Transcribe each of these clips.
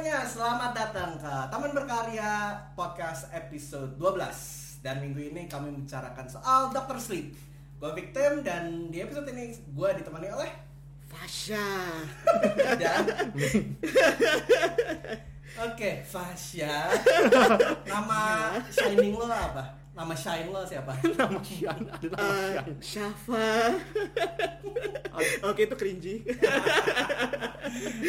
semuanya, selamat datang ke Taman Berkarya Podcast episode 12 Dan minggu ini kami membicarakan soal Dr. Sleep Gue Victim dan di episode ini gue ditemani oleh Fasya. dan Oke, Fasya Nama Shining lo apa? Nama Shine lo siapa? nama Eh, Shan Syafa. Oke itu cringy.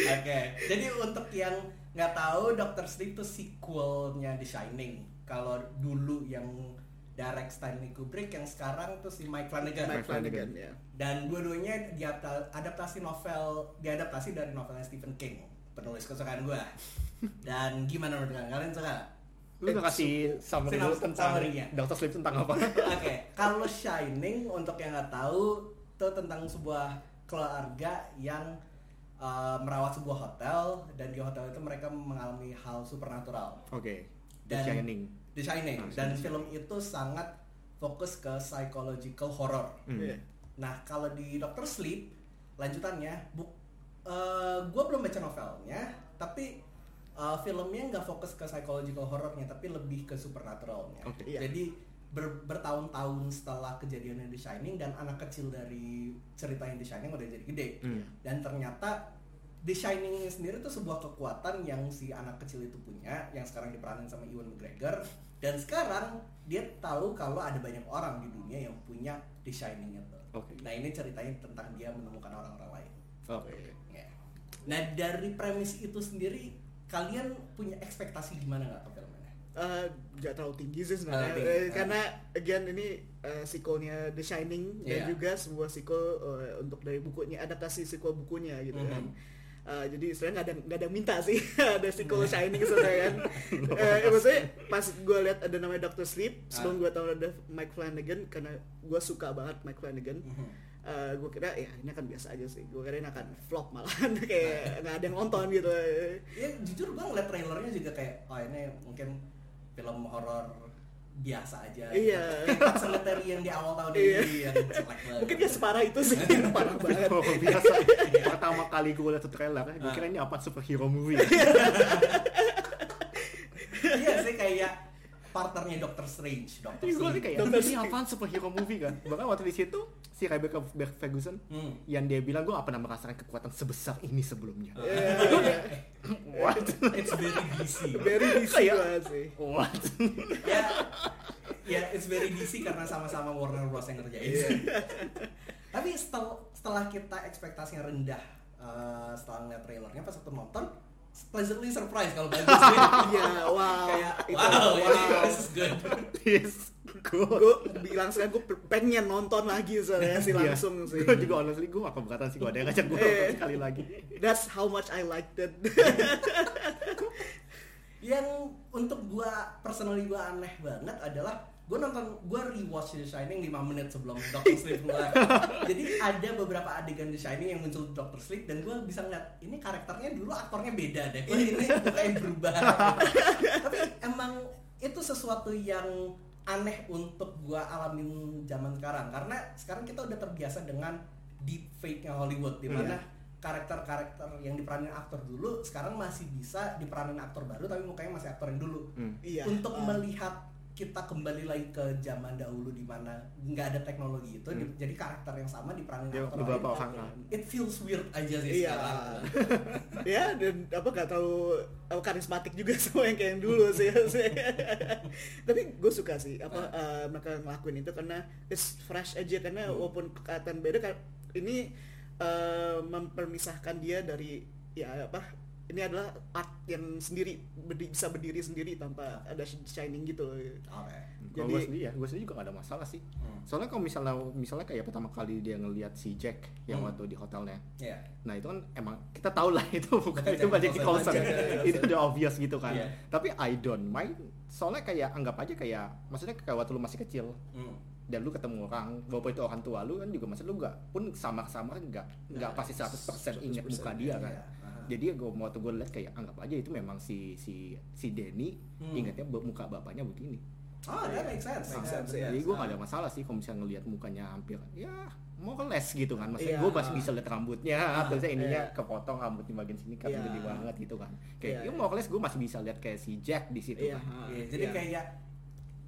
Oke, jadi untuk yang nggak tahu Dr. Sleep itu sequelnya The Shining Kalau dulu yang direct Stanley Kubrick, yang sekarang tuh si Mike Flanagan Mike Flanagan ya. dan dua-duanya diadaptasi novel diadaptasi dari novelnya Stephen King penulis kesukaan gue dan gimana menurut kalian kalian suka lu udah kasih summary dulu tentang. Dr. Sleep tentang apa oke kalau Shining untuk yang nggak tahu itu tentang sebuah keluarga yang uh, merawat sebuah hotel dan di hotel itu mereka mengalami hal supernatural oke The Dan- Shining The Shining Ah, dan Shining. film itu sangat fokus ke psychological horror Hmm. Iya. Nah, kalau di Doctor Sleep lanjutannya, bu, gue belum baca novelnya, tapi eh, filmnya nggak fokus ke psychological horrornya, tapi lebih ke supernaturalnya. Oke. Iya. Jadi ber- bertahun-tahun setelah kejadian The Shining dan anak kecil dari cerita yang The Shining udah jadi gede, Hmm. dan ternyata The Shining ini sendiri tuh sebuah kekuatan yang si anak kecil itu punya, yang sekarang diperanin sama Ewan McGregor, dan sekarang dia tahu kalau ada banyak orang di dunia yang punya The Shining itu. Oke. Nah ini ceritanya tentang dia menemukan orang-orang lain. oke Ya. Nah dari premis itu sendiri, kalian punya ekspektasi gimana nggak ke Eh, nggak terlalu tinggi sih sebenarnya. Eh, karena again ini eh, sequelnya The Shining dan Iya. juga sebuah sequel eh, untuk dari bukunya adaptasi sequel bukunya gitu Mhm. kan Eh, jadi sebenarnya nggak ada nggak ada minta sih ada sequel Shining sebenarnya kan. Eh, maksudnya pas gue lihat ada namanya Doctor Sleep sebelum gue tahu ada Mike Flanagan karena gue suka banget Mike Flanagan gue kira ya ini akan biasa aja sih. Gue kira ini akan flop malahan kayak nggak ada yang nonton gitu. Ya jujur gue ngeliat trailernya juga kayak, oh ini mungkin film horor biasa aja. Iya. Cemetery yang di awal tahun Iya. ini yang jelek banget. mungkin gak separah itu sih parah banget Oh, biasa pertama kali gue liat tuh trailer gue kira ini apa superhero movie iya kayak partnernya Doctor Strange, Doctor Ini gue Strange. kayak Dr. ini apaan superhero movie kan bahkan waktu di situ si Rebecca Ferguson Hmm. yang dia bilang gue gak pernah merasakan kekuatan sebesar ini sebelumnya Iya, what It's very DC. very DC Kayak- banget sih what ya, ya it's very DC karena sama-sama Warner Bros yang ngerjain. Iya. Tapi setel- setelah kita ekspektasinya rendah eh, setelah ngeliat trailernya pas waktu nonton pleasantly surprised kalau bagus sih. iya wow kayak itu wow, ini wow this is good. yes good gue bilang sekarang gue pengen nonton lagi soalnya sih Iya. langsung sih gue juga honestly gue gak keberatan sih gue ada yang ngajak gue Eh. sekali lagi that's how much I liked it Yang untuk gua personally gua aneh banget adalah gua nonton gua rewatch The Shining 5 menit sebelum Doctor Sleep keluar. Jadi ada beberapa adegan The Shining yang muncul di Doctor Sleep dan gua bisa ngeliat ini karakternya dulu aktornya beda deh. Kok ini kayak berubah. Tapi emang itu sesuatu yang aneh untuk gua alamin zaman sekarang karena sekarang kita udah terbiasa dengan deep fake-nya Hollywood di mana karakter-karakter yang diperanin aktor dulu sekarang masih bisa diperanin aktor baru tapi mukanya masih aktor yang dulu Hmm. iya untuk ah. melihat kita kembali lagi ke zaman dahulu di mana nggak ada teknologi itu Hmm. jadi karakter yang sama diperanin Ya, aktor beberapa lain orang, ah. it feels weird aja sih iya sekarang ya dan apa gak terlalu apa, karismatik juga semua yang kayak yang dulu sih sih. tapi gue suka sih apa eh, mereka ngelakuin itu karena it's fresh aja karena Hmm. walaupun kelihatan beda kan ini eh, mempermisahkan dia dari ya apa ini adalah art yang sendiri berdi- bisa berdiri sendiri tanpa ada shining gitu loh. oke Kalau Jadi- gue sendiri ya, gue sendiri juga gak ada masalah sih. Hmm. Soalnya kalau misalnya misalnya kayak pertama kali dia ngelihat si Jack yang Hmm. waktu di hotelnya, ya nah itu kan emang kita tahu lah itu bukan itu Jack banyak Nicholson. Itu udah obvious gitu kan. Iya. Tapi I don't mind. Soalnya kayak anggap aja kayak, maksudnya kayak waktu lu masih kecil Hmm. dan lu ketemu orang, walaupun itu orang tua lu kan juga masa lu nggak pun sama-sama nggak nggak Nah, pasti 100% ingat 100%, muka dia kan. Iya. Jadi gue waktu gue liat kayak anggap aja itu memang si si si Denny Hmm. ingatnya muka bapaknya begini. Oh, that makes sense. Makes Yeah, sense, ya. Jadi gue gak ada masalah sih kalau misalnya ngelihat mukanya hampir ya mau les gitu kan. Maksudnya Iya. gue masih bisa lihat rambutnya, terusnya ininya Iya. kepotong rambut di bagian sini kan Iya. gede banget gitu kan. Kayak Iya. ya mau les gue masih bisa lihat kayak si Jack di situ Iya. kan. Iya, jadi Iya. kayak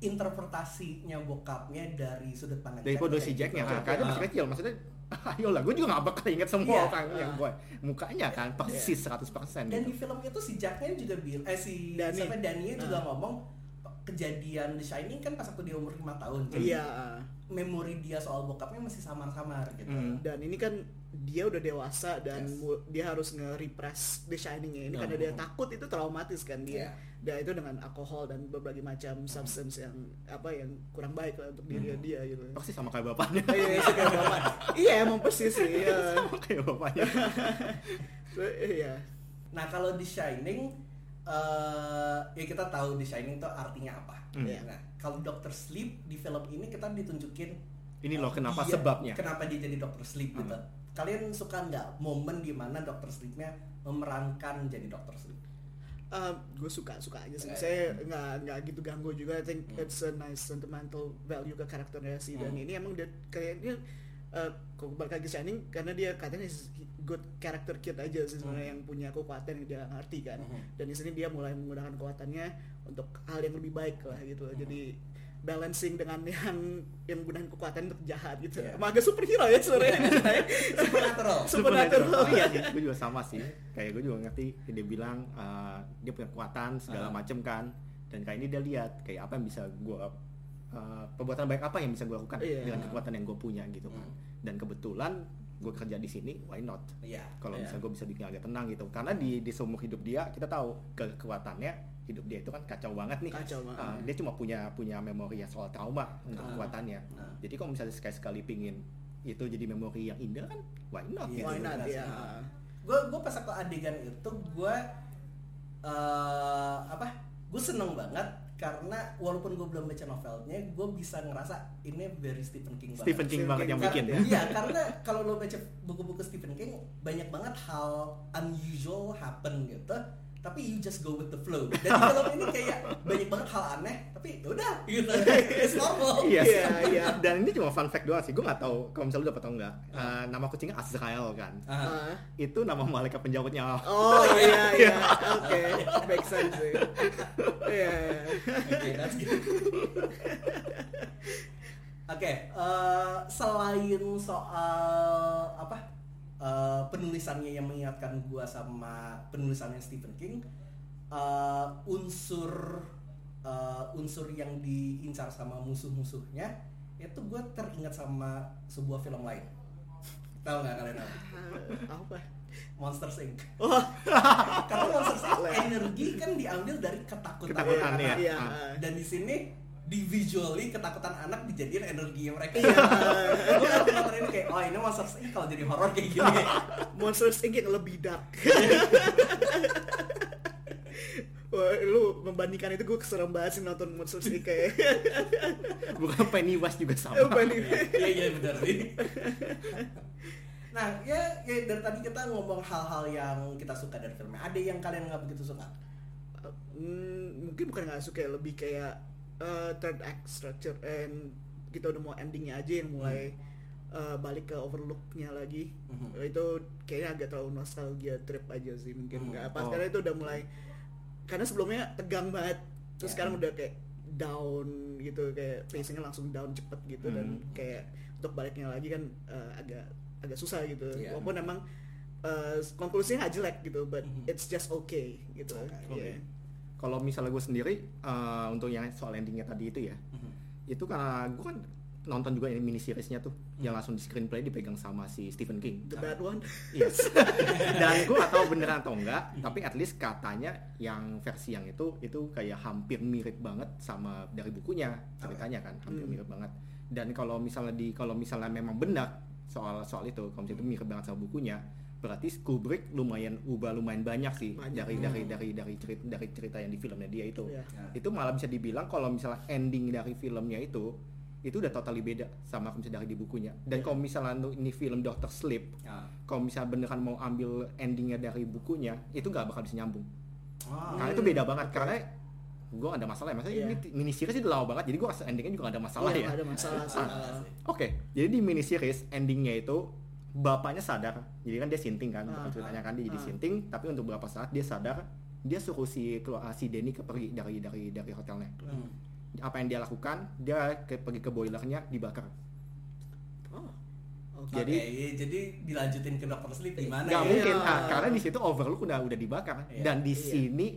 interpretasinya bokapnya dari sudut pandang Dari kode si Jacknya gitu. kan, karena Ah. masih kecil maksudnya ayolah gue juga gak bakal inget semua Iya. orang yang Ah. gue mukanya kan persis 100% Dan gitu. di film itu si Jacknya juga bilang, eh si Danny. siapa Dania juga Ah. ngomong kejadian The Shining kan pas waktu dia umur 5 tahun. Jadi Iya. memori dia soal bokapnya masih samar-samar gitu. Hmm. Dan ini kan dia udah dewasa dan Yes. dia harus nge-repress The Shining-nya ini Oh. karena dia takut itu traumatis kan dia. Iya. Dan itu dengan alkohol dan berbagai macam substance yang apa yang kurang baik lah untuk diri dia gitu. Persis sama kayak bapaknya. Iya, iya, kayak bapak. Iya, emang persis sih. Iya. sama kayak bapaknya. So, Iya. Nah kalau The Shining, eh ya kita tahu The Shining itu artinya apa. Hmm. Iya. Nah kalau Doctor Sleep di film ini kita ditunjukin Ini loh kenapa dia- sebabnya. Kenapa dia jadi Doctor Sleep gitu. Kalian suka nggak momen di mana Doctor Sleepnya memerankan jadi Doctor Sleep? gue suka suka aja sih. Oke. Saya nggak nggak gitu ganggu juga. I think Hmm. it's a nice sentimental value ke karakternya sih. Dan Hmm. ini emang dia kayaknya uh, kok balik lagi Shining karena dia katanya is good character kid aja sih sebenarnya Hmm. yang punya kekuatan yang dia ngerti kan. Hmm. Dan di sini dia mulai menggunakan kekuatannya untuk hal yang lebih baik lah gitu. Hmm. Jadi balancing dengan yang yang menggunakan kekuatan untuk jahat gitu. Iya. Emang agak superhero ya sebenarnya. Supernatural. Supernatural. Iya sih, gue juga sama sih. Kayak gue juga ngerti. Dia bilang uh, dia punya kekuatan segala Ah. macem kan. Dan kayak ini dia lihat kayak apa yang bisa gue uh, perbuatan baik apa yang bisa gue lakukan Iya. dengan kekuatan yang gue punya gitu kan. Hmm. Dan kebetulan gue kerja di sini, why not? Iya. Kalau iya. misalnya gue bisa bikin agak tenang gitu. Karena di di seumur hidup dia kita tahu ke kekuatannya hidup dia itu kan kacau banget nih. Kacau banget. Uh, dia cuma punya punya memori yang soal trauma untuk Ah. kekuatannya. Ah. Jadi kalau misalnya sekali-sekali pingin itu jadi memori yang indah kan, why not? Why gitu. not benar ya. gue gue pas aku adegan itu gue eh apa gue seneng banget karena walaupun gue belum baca novelnya gue bisa ngerasa ini very Stephen King banget Stephen King banget yang Karena- bikin ya. iya karena kalau lo baca buku-buku Stephen King banyak banget hal unusual happen gitu tapi you just go with the flow dan di film ini kayak banyak banget hal aneh tapi ya udah gitu it's normal Iya, Iya, iya. Dan ini cuma fun fact doang sih. Gue nggak tahu kalau misalnya lu dapat atau enggak. Eh, nama kucingnya Azrael kan. Ah. Ah. Itu nama malaikat penjawat nyawa. Oh iya iya, oke, make sense sih. Iya. iya. Oke, that's good. Oke, eh, selain soal apa eh, penulisannya yang mengingatkan gua sama penulisannya Stephen King, eh, unsur eh, unsur yang diincar sama musuh-musuhnya itu gue teringat sama sebuah film lain. Tahu nggak kalian apa? Apa? Monster Inc. Oh, Karena Monster Inc energi kan diambil dari ketakutan. Ketakutan, anak. iya. dan di sini di visually ketakutan anak dijadiin energi mereka. Iya. Gue kan nonton ini kayak, oh ini Monster Inc kalau jadi horor kayak gini. Monsters Inc yang lebih dark. Wah, lu membandingkan itu gue keserem banget sih nonton Monsters Inc kayak Bukan Pennywise juga sama. Nih? Iya iya benar sih. Nah ya, ya dari tadi kita ngomong hal-hal yang kita suka dari filmnya. Ada yang kalian nggak begitu suka? Hmm, mungkin bukan nggak suka ya, lebih kayak uh, third act structure and kita udah mau endingnya aja yang mulai uh, balik ke overlooknya lagi Mhm. itu kayaknya agak terlalu nostalgia trip aja sih mungkin Hmm. nggak pas Oh. karena itu udah mulai karena sebelumnya tegang banget terus Ya. sekarang udah kayak down gitu kayak pacingnya langsung down cepet gitu dan Hmm. kayak untuk baliknya lagi kan uh, agak agak susah gitu Iya. walaupun emang uh, konklusinya nggak jelek gitu but Mhm. it's just okay gitu Oke. Oke. Iya. Kalau misalnya gue sendiri eh, untuk yang soal endingnya tadi itu ya, itu karena gue kan nonton juga yang mini seriesnya tuh, yang langsung di screenplay dipegang sama si Stephen King. the bad one Yes. Dan gue gak tahu beneran atau enggak, tapi at least katanya yang versi yang itu itu kayak hampir mirip banget sama dari bukunya ceritanya kan, hampir Hmm. mirip banget. Dan kalau misalnya di kalau misalnya memang benar soal soal itu, kalau misalnya itu mirip banget sama bukunya, berarti Kubrick lumayan ubah lumayan banyak sih Banyak. dari Hmm. dari dari dari cerita dari cerita yang di filmnya dia itu. Iya. Itu malah bisa dibilang kalau misalnya ending dari filmnya itu itu udah totally beda sama kalau misalnya dari di bukunya. Dan Iya. kalau misalnya ini film Doctor Sleep Ya. kalau misalnya beneran mau ambil endingnya dari bukunya itu nggak bakal bisa nyambung Ah. karena itu beda banget Oke. karena gue ada masalah ya maksudnya Iya. ini mini series itu lama banget jadi gue rasa endingnya juga gak ada masalah Iya, ya ada masalah. Ah. Oke, jadi di mini series endingnya itu bapaknya sadar, jadi kan dia sinting kan, Ah, bukan ceritanya kan dia jadi ah. sinting, tapi untuk beberapa saat dia sadar, dia suruh si keluar si Denny ke pergi dari dari dari hotelnya. Hmm. Apa yang dia lakukan? Dia ke, pergi ke boilernya dibakar. Oh. Oke. Jadi- iya, jadi dilanjutin ke dokter sleep gimana Gak ya? mungkin, Iya. ah, karena di situ overlook udah udah dibakar Iya. dan di Iya. sini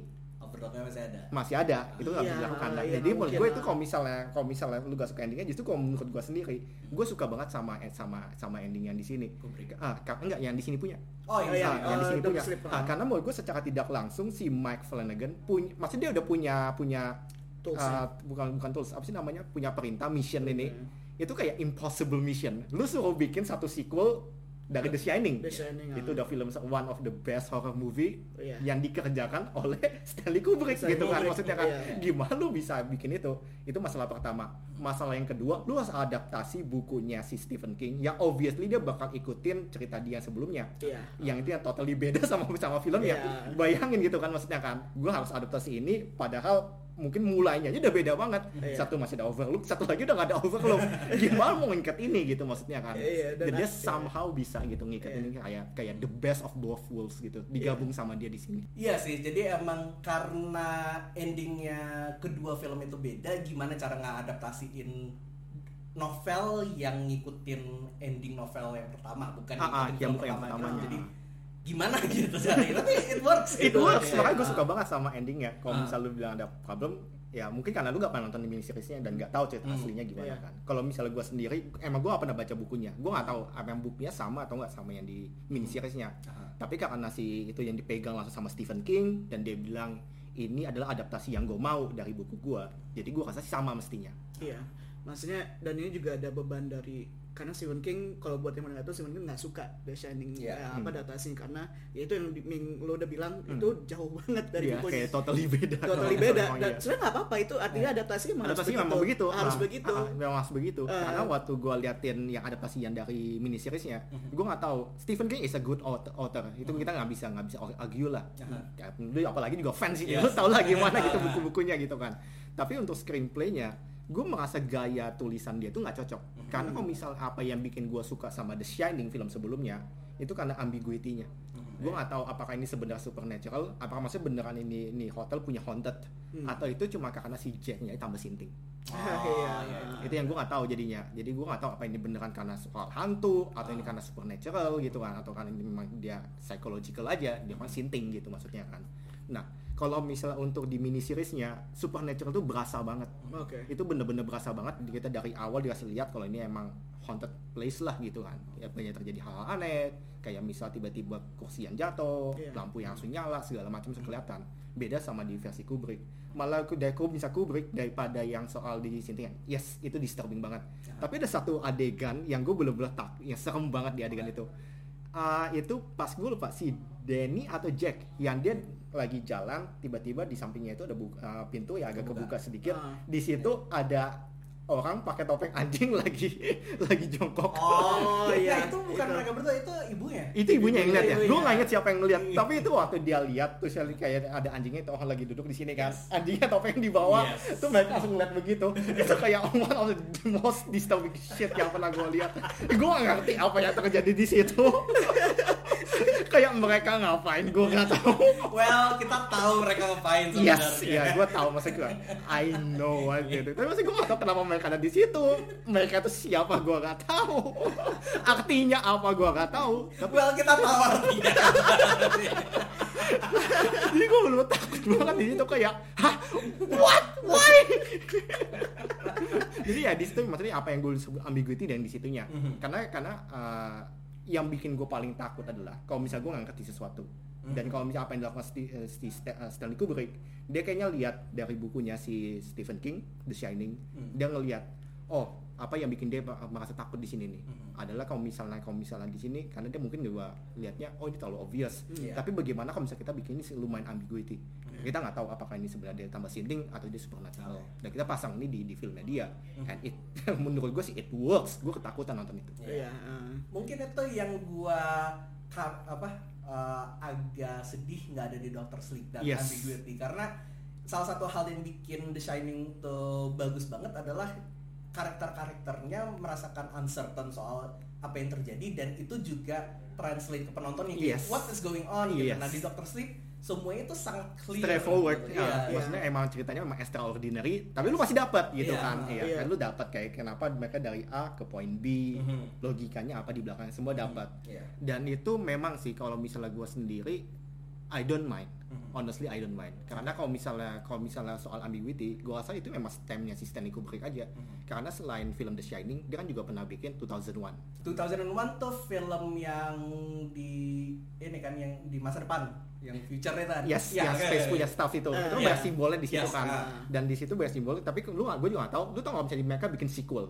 Overdose-nya masih ada. masih ada itu nggak bisa Iya, dilakukan. Nah, iya, jadi menurut gue itu kalau misalnya kalau misalnya lu gak suka endingnya justru kalau menurut gue sendiri gue suka banget sama eh, sama sama ending yang di sini. Ah enggak yang di sini punya. Oh iya, iya. Ah, yang di oh, sini punya. Sleep, Ah, karena menurut gue secara tidak langsung si Mike Flanagan punya maksudnya dia udah punya punya Tools, ah, bukan bukan tools apa sih namanya? Punya perintah mission ini. Iya. itu kayak impossible mission. Lu suruh bikin satu sequel dari The Shining The Shining, itu ah. udah film one of the best horror movie Iya. yang dikerjakan oleh Stanley Kubrick Stanley gitu kan Kubrick, maksudnya kan iya. gimana lu bisa bikin itu itu masalah pertama masalah yang kedua lu harus adaptasi bukunya si Stephen King yang obviously dia bakal ikutin cerita dia sebelumnya Iya. yang itu yang totally beda sama sama filmnya Iya. bayangin gitu kan maksudnya kan gue harus adaptasi ini padahal mungkin mulainya aja udah beda banget Iya. satu masih ada overlook satu lagi udah gak ada overlook gimana mau ngikat ini gitu maksudnya kan Iya, dan dan dia iya. somehow bisa gitu ngikat Iya. ini kayak kayak the best of both worlds gitu digabung sama dia di sini Iya sih, jadi emang karena endingnya kedua film itu beda, gimana cara ngadaptasiin novel yang ngikutin ending novel yang pertama, bukan Ah, ah, yang film bukan yang pertama. pertamanya. Jadi gimana gitu caranya? Tapi it works. It gitu. works, Iya. makanya gue suka banget sama endingnya. Kalau Ah. misalnya lu bilang ada problem, ya mungkin karena lu gak pernah nonton di mini seriesnya dan gak tahu cerita Hmm, aslinya gimana iya. kan. Kalau misalnya gue sendiri, emang gue gak pernah baca bukunya. Gue gak tahu apa yang bukunya sama atau gak sama yang di mini seriesnya. Ah. Tapi karena si itu yang dipegang langsung sama Stephen King dan dia bilang ini adalah adaptasi yang gue mau dari buku gue. Jadi gue rasa sama mestinya. Iya, maksudnya dan ini juga ada beban dari karena Stephen King kalau buat yang mana tahu Stephen King nggak suka The Shining Iya. eh, apa Hmm. adaptasinya karena ya itu yang Ming- lo udah bilang Hmm. itu jauh banget dari Iya, bukunya kayak totally beda. totally beda dan iya. sebenarnya nggak apa-apa itu artinya adaptasi emang harus adaptasi begitu memang begitu harus Ah, begitu ah, memang harus begitu Eh. karena waktu gue liatin yang adaptasi yang dari mini seriesnya Mhm. gue nggak tahu Stephen King is a good author, author. itu kita nggak bisa nggak bisa argue lah Aha. Ya, lu apalagi juga fans sih Yes. lu tau lah gimana gitu buku-bukunya gitu kan tapi untuk screenplaynya gue merasa gaya tulisan dia tuh nggak cocok. Karena kalau misal apa yang bikin gue suka sama The Shining film sebelumnya itu karena ambiguity-nya Mhm. gue nggak tahu apakah ini sebenarnya supernatural apakah maksudnya beneran ini ini hotel punya haunted Hmm. atau itu cuma karena si Jacknya tambah sinting Oh, Iya. iya. itu yang gue nggak tahu jadinya jadi gue nggak tahu apa ini beneran karena soal hantu atau ini Ah. karena supernatural gitu kan atau karena ini memang dia psychological aja dia kan sinting gitu maksudnya kan nah kalau misalnya untuk di mini seriesnya supernatural tuh berasa banget. Oke. Itu bener-bener berasa banget. Kita dari awal dikasih lihat kalau ini emang haunted place lah gitu kan. Ya banyak terjadi hal-hal aneh. Kayak misal tiba-tiba kursi yang jatuh Iya. lampu yang langsung nyala segala macam bisa kelihatan beda sama di versi Kubrick. Malah aku dari Kubrick bisa Kubrick daripada yang soal di sintingan yes itu disturbing banget. Ya. tapi ada satu adegan yang gue bener-bener tak yang serem banget di adegan itu. Ah, itu pas gue lupa si Danny atau Jack yang dia lagi jalan tiba-tiba di sampingnya itu ada bu- ah, pintu yang agak Kebuka. kebuka sedikit Ah. di situ ada orang pakai topeng anjing lagi lagi jongkok Oh, iya. Nah, itu bukan Itu. mereka berdua, itu ibunya. itu ibunya yang lihat ya gue nggak inget siapa yang ngeliat Iya. tapi itu waktu dia lihat terus dia kayak ada anjingnya itu orang lagi duduk di sini kan anjingnya topeng di bawah Yes. tuh mereka langsung ngeliat begitu itu kayak one of the most disturbing shit yang pernah gue lihat gue gak ngerti apa yang terjadi di situ kayak mereka ngapain gue nggak tahu Well, kita tahu mereka ngapain sebenarnya. Yes, iya, gue tahu maksud gue. I know what gitu. Tapi maksud gue gak tahu kenapa mereka ada di situ. Mereka itu siapa gue gak tahu. Artinya apa gue gak tahu. Tapi Well, kita tahu artinya. jadi gue belum takut banget di situ kayak, hah, what, why? jadi ya di situ maksudnya apa yang gue sebut ambiguity dan di situnya. Mhm. Karena karena uh, yang bikin gue paling takut adalah kalau misalnya gue nggak ngerti sesuatu. Dan kalau misalnya apa yang dilakukan eh, si Sta- eh, Stanley Kubrick, dia kayaknya lihat dari bukunya si Stephen King, The Shining, Hmm. dia ngelihat, oh apa yang bikin dia merasa takut di sini nih Hmm. adalah kalau misalnya kalau misalnya di sini karena dia mungkin juga lihatnya oh ini terlalu obvious Iya. tapi bagaimana kalau misalnya kita bikin ini lumayan ambiguity Hmm. kita nggak tahu apakah ini sebenarnya dia tambah sinting atau dia supernatural dan kita pasang ini di di filmnya dia Hmm. and it menurut gue sih it works gue ketakutan nonton itu iya ah. Mungkin itu yang gua ka- apa eh, agak sedih nggak ada di Doctor Sleep dan Yes. ambiguity karena salah satu hal yang bikin The Shining tuh bagus banget adalah karakter-karakternya merasakan uncertain soal apa yang terjadi dan itu juga translate ke penonton yang Yes. what is going on gitu. Yes. Nah di Doctor Sleep semuanya itu sangat clear. straightforward gitu. ya, Iya, iya. maksudnya emang ceritanya emang extraordinary tapi lu pasti dapat gitu Iya, kan iya. iya kan lu dapat kayak kenapa mereka dari A ke poin B Mhm. logikanya apa di belakang semua dapat Iya. dan itu memang sih kalau misalnya gua sendiri I don't mind. Honestly I don't mind karena kalau misalnya kalau misalnya soal ambiguity gua rasa itu memang stemnya si Stanley Kubrick aja Mhm. karena selain film The Shining dia kan juga pernah bikin 2001 2001 tuh film yang di ini kan yang di masa depan yang future-nya tadi. Yes, Ya, oke, space punya stuff itu. Eh, itu iya. banyak simbolnya di situ Yes, kan. ah. Dan di situ banyak simbolnya, tapi lu gue juga gak tahu, lu tau kalau misalnya mereka bikin sequel.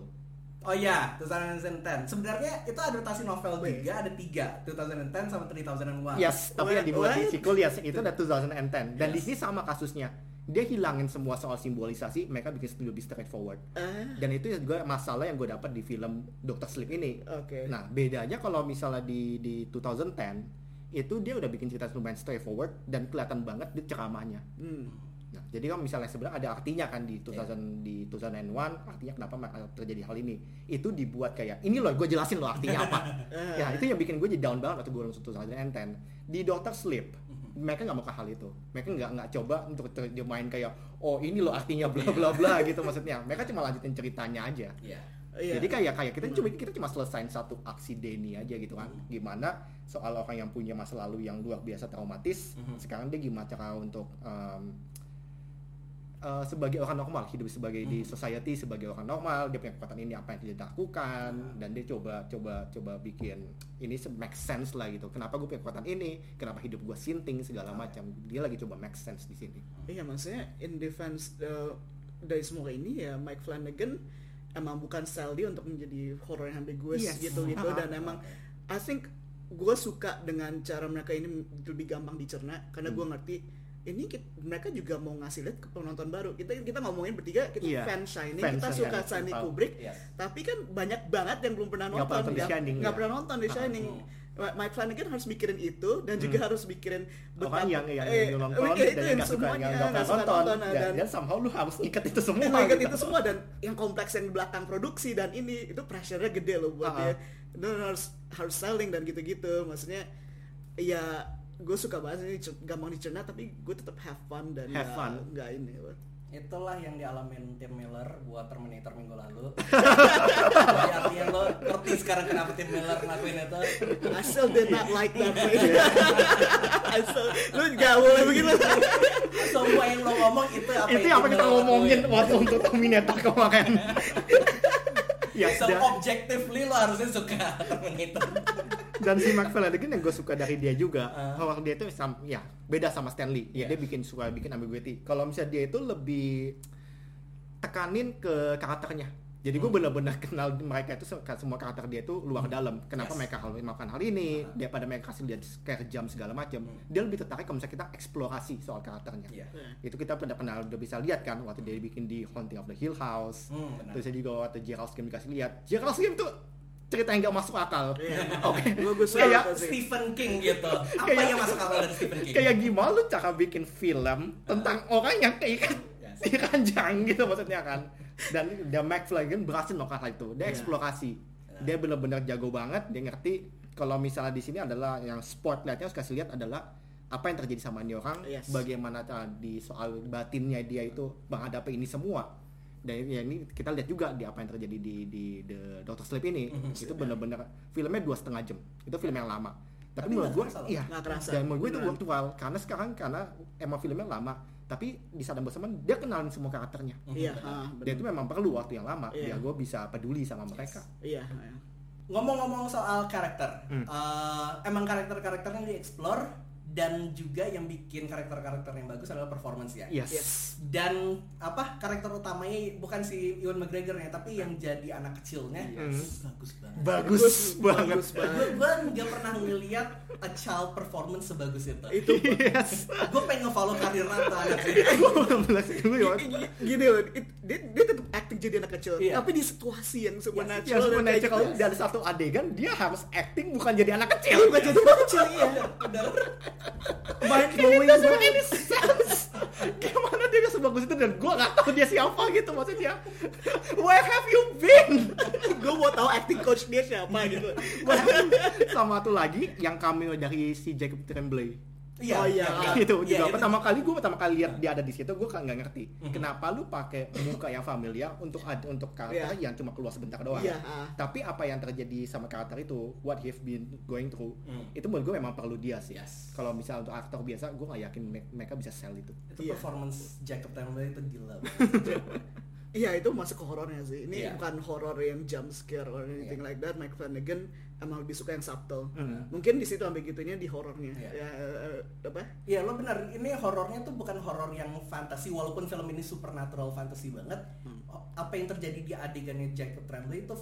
Oh iya, 2010. Sebenarnya itu adaptasi novel Wait. juga ada tiga, 2010 sama 3001. Yes, tapi yang What? dibuat di sequel yes, itu udah 2010. Dan di sini sama kasusnya. Dia hilangin semua soal simbolisasi, mereka bikin lebih straightforward. Ah, Dan itu juga masalah yang gue dapat di film Doctor Sleep ini. Oke. Nah, bedanya kalau misalnya di di 2010 itu dia udah bikin cerita lumayan straightforward dan kelihatan banget di ceramahnya. Hmm. Nah, jadi kan misalnya sebenarnya ada artinya kan di 2000 di 2001 artinya kenapa ma- terjadi hal ini. Itu dibuat kayak ini loh gue jelasin loh artinya apa. ya, itu yang bikin gue jadi down banget waktu gue nonton 2010. Di Doctor Sleep mereka nggak mau ke hal itu. Mereka nggak nggak coba untuk terjemahin kayak oh ini loh artinya bla bla bla gitu maksudnya. Mereka cuma lanjutin ceritanya aja. Iya. Iya. Jadi kayak kayak kita cuma kita cuma selesain satu aksi Denny aja gitu kan. Gimana soal orang yang punya masa lalu yang luar biasa traumatis, Mhm. sekarang dia gimana cara untuk em, eh, sebagai orang normal hidup sebagai di Mhm. society sebagai orang normal dia punya kekuatan ini apa yang dia lakukan dan dia coba coba coba bikin ini make sense lah gitu. Kenapa gue punya kekuatan ini? Kenapa hidup gue sinting segala macam. Dia lagi coba make sense di sini. Iya maksudnya in defense uh, dari semua ini ya Mike Flanagan emang bukan style dia untuk menjadi horror yang ambiguous Yes. gitu gitu. Ah, dan emang I think gue suka dengan cara mereka ini lebih gampang dicerna karena gue Hmm. ngerti ini kit- mereka juga mau ngasih lihat ke penonton baru. Kita kita ngomongin bertiga kita Iya. fan Shining Fans kita Shining, suka tahu. Kubrick Yes. tapi kan banyak banget yang belum pernah Nggak nonton pernah nonton Shining, nggak ya. pernah nonton Ah, Shining. Ma- Mike Flanagan harus mikirin itu dan juga harus mikirin orang yang yang, eh, yang nonton mikirin dan yang nggak suka yang nggak nggak suka nonton. nonton, dan, dan- dan somehow lu harus ikat itu semua semua gitu. itu semua dan yang kompleks yang di belakang produksi dan ini itu pressure-nya gede loh buat Ah, dia. Dan harus harus selling dan gitu-gitu. Maksudnya ya gue suka banget ini gampang dicerna tapi gue tetap have fun dan Have fun. nggak ini. Itulah yang dialamin Tim Miller buat Terminator minggu lalu. Jadi artinya lo ngerti sekarang kenapa Tim Miller ngelakuin itu. I still did not like that movie. I still, lu nggak boleh begitu Semua yang lo ngomong itu apa itu yang kita ngomongin waktu untuk Terminator kemarin ya So objectively lo harusnya suka Terminator. Dan si Mark Flanagan yang gue suka dari dia juga Ah. bahwa dia itu sam, ya beda sama Stanley ya Yes. dia bikin suka bikin ambiguity kalau misalnya dia itu lebih tekanin ke karakternya jadi gue Hmm. benar-benar kenal mereka itu se- semua karakter dia itu luar dalam kenapa Yes. mereka harus melakukan hal ini Ah. daripada mereka kasih lihat scare jam segala macam Hmm. dia lebih tertarik kalau misalnya kita eksplorasi soal karakternya Iya. itu kita pernah pernah udah bisa lihat kan waktu dia bikin di Haunting of the Hill House Hmm, terus saya juga waktu Gerald Skim dikasih lihat Gerald Skim tuh cerita yang gak masuk akal Iya. oke gue gue suka Kayak. Stephen King gitu. Apa Kayak- yang masuk akal dari Stephen King? kayak gimana lu cara bikin film tentang orang yang keikat Yes. diranjang gitu maksudnya kan dan The Mac Flanagan berhasil melakukan hal itu dia Iya. eksplorasi dia benar-benar jago banget dia ngerti kalau misalnya di sini adalah yang spotlightnya harus kasih lihat adalah apa yang terjadi sama ini orang Yes. bagaimana cara di soal batinnya dia itu menghadapi ini semua dan ya ini kita lihat juga di apa yang terjadi di di The Doctor Sleep ini Mhm. itu benar-benar filmnya dua setengah jam itu film yang lama tapi, Tapi menurut gue iya kerasa. dan menurut gue itu virtual karena sekarang karena emang filmnya lama tapi di saat yang bersamaan dia kenalin semua karakternya iya Benar. ah, dan itu memang perlu waktu yang lama Iya. biar gue bisa peduli sama mereka iya iya. Ngomong-ngomong soal karakter, Hmm. eh, emang karakter-karakternya dieksplor dan juga yang bikin karakter-karakter yang bagus adalah performance ya. yes, Yes. Dan apa karakter utamanya bukan si Ewan McGregor ya, tapi yang jadi anak kecilnya Yes. bagus banget. bagus, banget bagus banget Gue gue nggak pernah ngeliat a child performance sebagus itu. itu yes Gue pengen nge-follow karir Rata ya gini loh dia dia tetap acting jadi anak kecil Iya. tapi di situasi yang yang supernatural dan kayak supernatural gitu. dari satu adegan dia harus acting bukan jadi anak kecil bukan jadi anak kecil iya Bener. Mind blowing banget sense gimana dia bisa sebagus itu? Dan gue nggak tahu dia siapa gitu maksudnya. Where have you been? Gue mau tahu acting coach dia siapa gitu. Sama tuh lagi yang cameo dari si Jacob Tremblay Oh, iya. yang- itu iya, juga pertama kali gue pertama kali lihat dia ada di situ gue kan nggak ngerti Mhm. kenapa lu pakai muka yang familiar untuk ad- untuk karakter Iya. yang cuma keluar sebentar doang Iya, ah. tapi apa yang terjadi sama karakter itu what he've been going through Hmm. itu menurut gue memang perlu dia sih Yes. kalau misalnya untuk aktor biasa gue nggak yakin me- mereka bisa sell itu Itu Iya. performance Jacob Tremblay itu gila. Iya itu masuk ke horornya sih. Ini Iya. bukan horor yang jump scare or anything Iya. like that. Mike Flanagan emang lebih suka yang subtle. Hmm. Mungkin di situ ambil gitunya di horornya. Iya. Ya eh, apa? Iya lo benar, ini horornya tuh bukan horor yang fantasi walaupun film ini supernatural fantasy banget. Hmm. Apa yang terjadi di adegannya Jacob Tremblay itu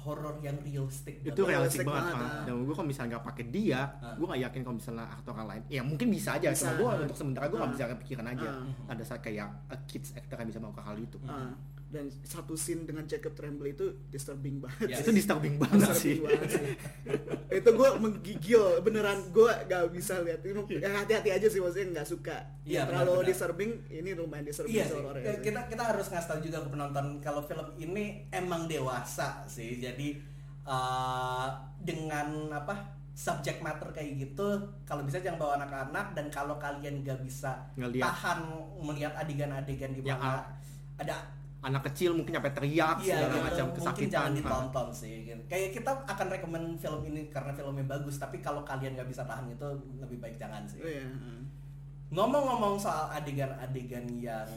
horor yang realistic itu realistik realistik banget, banget, ah. ah. dan gue kalau misalnya nggak pakai dia Ah. gue nggak yakin kalau misalnya aktor yang lain ya mungkin bisa aja Bisa, cuma gue untuk sementara gue nggak Ah. bisa kepikiran aja Ah. ada saat kayak a kids actor yang bisa melakukan hal itu Ah, dan satu scene dengan Jacob Tremblay itu disturbing banget. Yes. itu disturbing banget sih banget sih. itu gue menggigil beneran gue gak bisa lihat ini ya, hati-hati aja sih maksudnya nggak suka Iya, terlalu benar-benar. disturbing ini lumayan disturbing Iya sih, Ya, sih. kita kita harus ngasih tahu juga ke penonton kalau film ini emang dewasa sih. Jadi eh, dengan apa subject matter kayak gitu, kalau bisa jangan bawa anak-anak dan kalau kalian gak bisa Ngeliat. tahan melihat adegan-adegan di mana a- ada anak kecil mungkin sampai teriak Iya, segala gitu. macam mungkin kesakitan jangan Ah. ditonton sih. gitu. Kayak kita akan rekomend film ini karena filmnya bagus, tapi kalau kalian nggak bisa tahan itu lebih baik jangan sih. Iya, ah. Ngomong-ngomong soal adegan-adegan yang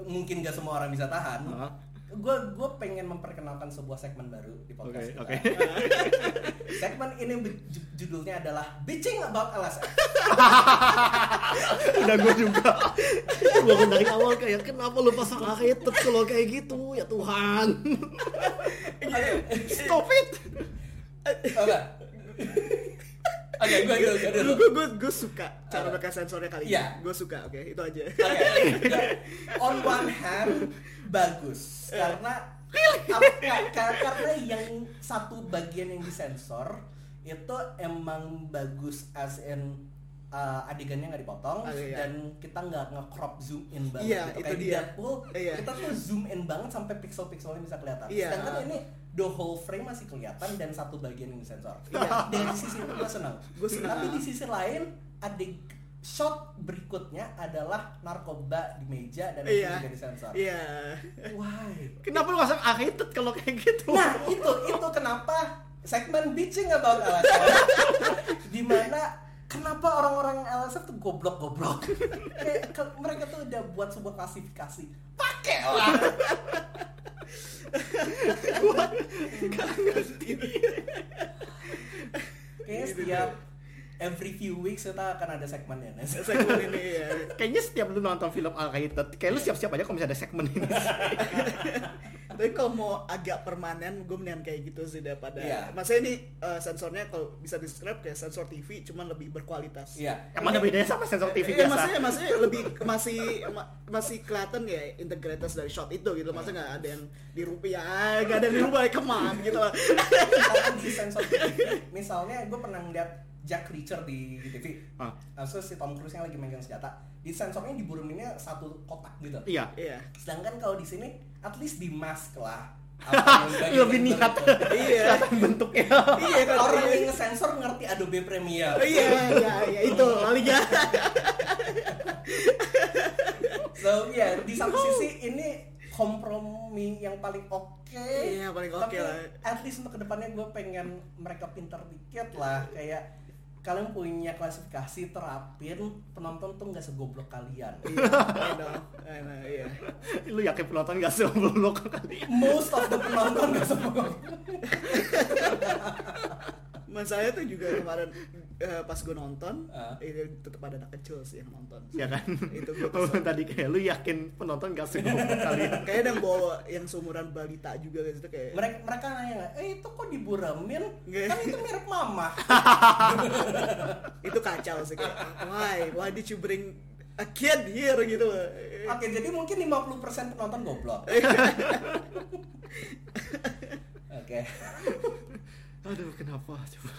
mungkin gak semua orang bisa tahan, Ah. gue gue pengen memperkenalkan sebuah segmen baru di podcast Oke, kita. oke. segmen ini judulnya adalah bitching about LSF. udah gue juga. Gue dari awal kayak kenapa lu pasang rated kalau kayak gitu. Ya Tuhan. Stop it. Oke. Oke, gue gue gue dulu. gue gue gue suka cara mereka sensornya kali Iya. ini gue suka oke itu aja. On one hand bagus. Karena ap- ka- ka- karena yang satu bagian yang disensor itu emang bagus as in uh, adegannya nggak dipotong Ah, iya. dan kita nggak nge-crop zoom in banget Iya, gitu. itu kayak di dia. Deadpool Iya. kita tuh zoom in banget sampai pixel-pixelnya bisa kelihatan Iya. sedangkan ini the whole frame masih kelihatan dan satu bagian yang disensor Iya. dari sisi itu gue senang Gua senang. tapi di sisi lain adeg shot berikutnya adalah narkoba di meja dan itu iya juga disensor iya why kenapa lu pasang rated kalau kayak gitu nah itu itu kenapa segmen bitching about LSF di mana kenapa orang-orang LSF tuh goblok-goblok? Kayak mereka tuh udah buat sebuah klasifikasi. Pakai lah. Kayaknya setiap every few weeks kita akan ada segmennya Nes. segmen ini ya. Kayaknya setiap lu nonton film rated kayak lu siap-siap aja kalau misalnya ada segmen ini. Tapi kalau mau agak permanen gue mendingan kayak gitu sih daripada Iya. maksudnya ini eh, sensornya kalau bisa describe kayak sensor TV cuman lebih berkualitas. Iya. Yang mana bedanya sama sensor TV Iya, biasa? maksudnya maksudnya lebih masih ma- masih kelihatan ya integritas dari shot itu gitu. Maksudnya nggak ada yang dirubah ya, nggak ada yang dirubah keman gitu di sensor TV misalnya gue pernah ngeliat Jack Reacher di, di TV Ah. Terus si Tom Cruise yang lagi megang senjata di sensornya diburuminnya satu kotak gitu iya Iya. sedangkan kalau di sini at least di mask lah lebih niat itu. Iya. bentuknya Iya kan orang iya. yang ngesensor ngerti Adobe Premiere Iya, iya, iya itu paling ya. so ya di satu sisi ini kompromi yang paling oke Iya, paling oke tapi lah. at least untuk ke depannya gue pengen mereka pintar dikit lah kayak kalian punya klasifikasi terapin penonton tuh nggak segoblok kalian. Iya, I know, I know, iya. lu yakin penonton gak sebelok kali most of the penonton nggak segoblok Masalahnya tuh juga kemarin eh, pas gue nonton, Ah. ini tetap ada anak kecil sih yang nonton. ya kan Itu gue Oh, kesel. tadi kayak lu yakin penonton gak sebelok kali Kayaknya ada yang bawa yang seumuran balita juga gitu kayak. mereka mereka nanya eh itu kok diburemin Nggak. kan itu mirip mama itu kacau sih kayak why why did you bring a kid here gitu oke jadi mungkin 50% penonton goblok oke aduh kenapa coba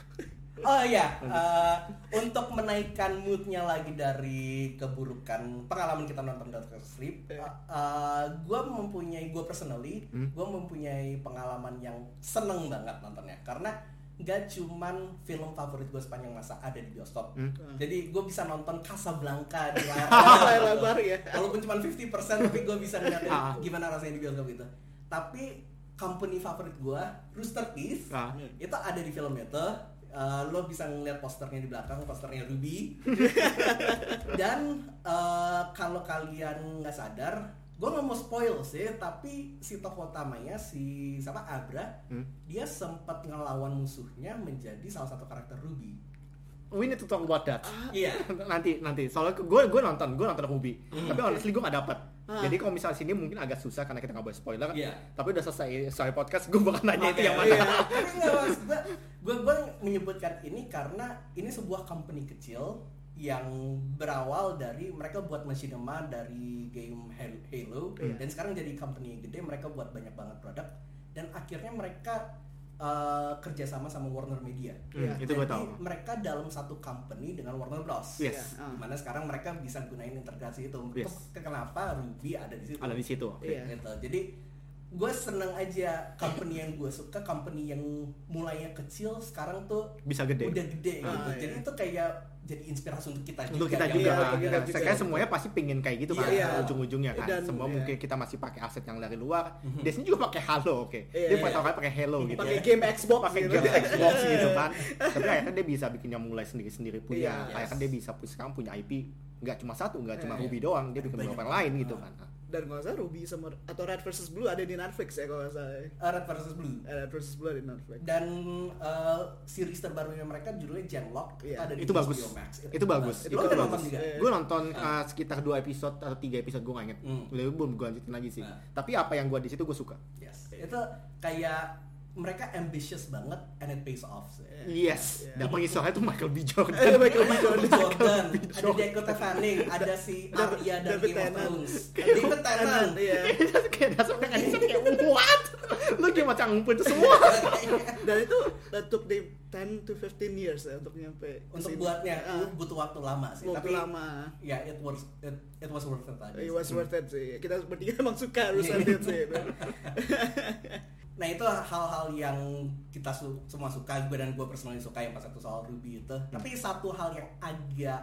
Oh iya, eh, untuk menaikkan moodnya lagi dari keburukan pengalaman kita nonton Doctor Sleep, Iya. gue mempunyai gue personally, Hmm. gue mempunyai pengalaman yang seneng banget nontonnya karena gak cuman film favorit gue sepanjang masa ada di bioskop. Hmm. Jadi gue bisa nonton Casablanca di layar Layar lebar ya. Walaupun cuma 50% tapi gue bisa ngeliatin Ah. gimana rasanya di bioskop itu. Tapi company favorit gue, Rooster Teeth, Ah. itu ada di film itu. Uh, lo bisa ngeliat posternya di belakang, posternya Ruby. Dan uh, kalau kalian nggak sadar, gue nggak mau spoil sih, tapi si tokoh utamanya si siapa Abra, Hmm. dia sempat ngelawan musuhnya menjadi salah satu karakter Ruby. We need to talk about that. Iya. nanti nanti soalnya gue gue nonton gue nonton Ruby Hmm. tapi honestly gue gak dapet Ah. jadi kalau misalnya sini mungkin agak susah karena kita nggak boleh spoiler Iya. tapi udah selesai selesai podcast gue bakal nanya itu Oke, yang mana iya. Tapi nggak maksud gue, gue menyebutkan ini karena ini sebuah company kecil yang berawal dari mereka buat machinima dari game Hal- Halo Iya. dan sekarang jadi company yang gede mereka buat banyak banget produk dan akhirnya mereka uh, kerjasama sama Warner Media. Hmm, itu gue Jadi tahu mereka dalam satu company dengan Warner Bros. Yes. Ah. Di mana sekarang mereka bisa gunain integrasi itu. Yes. Kenapa Ruby ada di situ ada di situ Iya. gitu. Jadi gue seneng aja company yang gue suka company yang mulainya kecil sekarang tuh bisa gede udah gede Ah, gitu. iya. Jadi itu kayak jadi inspirasi untuk kita untuk juga. kita juga Iya, untuk kita Ya, juga. saya kira semuanya pasti pingin kayak gitu kan Iya. ujung-ujungnya kan Dan- semua iya. mungkin kita masih pakai aset yang dari luar Mhm. Disney juga pakai Halo oke Iya, dia iya. pertama kali pakai Halo gitu Pakai ya. game Xbox pakai gitu. game Xbox gitu kan tapi akhirnya dia bisa bikin yang mulai sendiri-sendiri punya Iya. akhirnya dia bisa sekarang punya IP nggak cuma satu nggak cuma Iya. Ruby doang dia bikin beberapa lain gitu kan Dan kalau nggak salah Ruby sama atau Red versus Blue ada di Netflix ya kalau nggak salah. ya. Uh, Red versus Blue. Eh, Red versus Blue ada di Netflix. Dan uh, series terbarunya mereka judulnya Genlock Iya. ada di Itu bagus. Max. Itu bagus. Itu Itu bagus. nonton juga. Gue nonton Ah. uh, sekitar dua episode atau tiga episode gue nggak inget Hmm. Udah, belum gue lanjutin lagi sih Ah. tapi apa yang gue di situ gue suka Yes. Itu kayak mereka ambitious banget and it pays off. sih. yes Iya. dan pengisolnya itu Michael B Jordan Eh, Michael B. Michael B. Jordan, B. ada Dakota Fanning, ada si Arya dari David Game of. Thrones, David Tennant. Iya. kayak dasar kan kayak what lu kayak macam ngumpul itu semua Dan itu that took them 10 to 15 years ya untuk nyampe Untuk sini. buatnya Ah, butuh waktu lama sih, waktu tapi lama. ya it was it, it was worth it aja. It sih. was worth it sih. Kita bertiga emang suka harus it sih. Nah itu hal-hal yang kita su- semua suka, gue dan gue personally suka yang pas satu soal Ruby itu. Tapi satu hal yang agak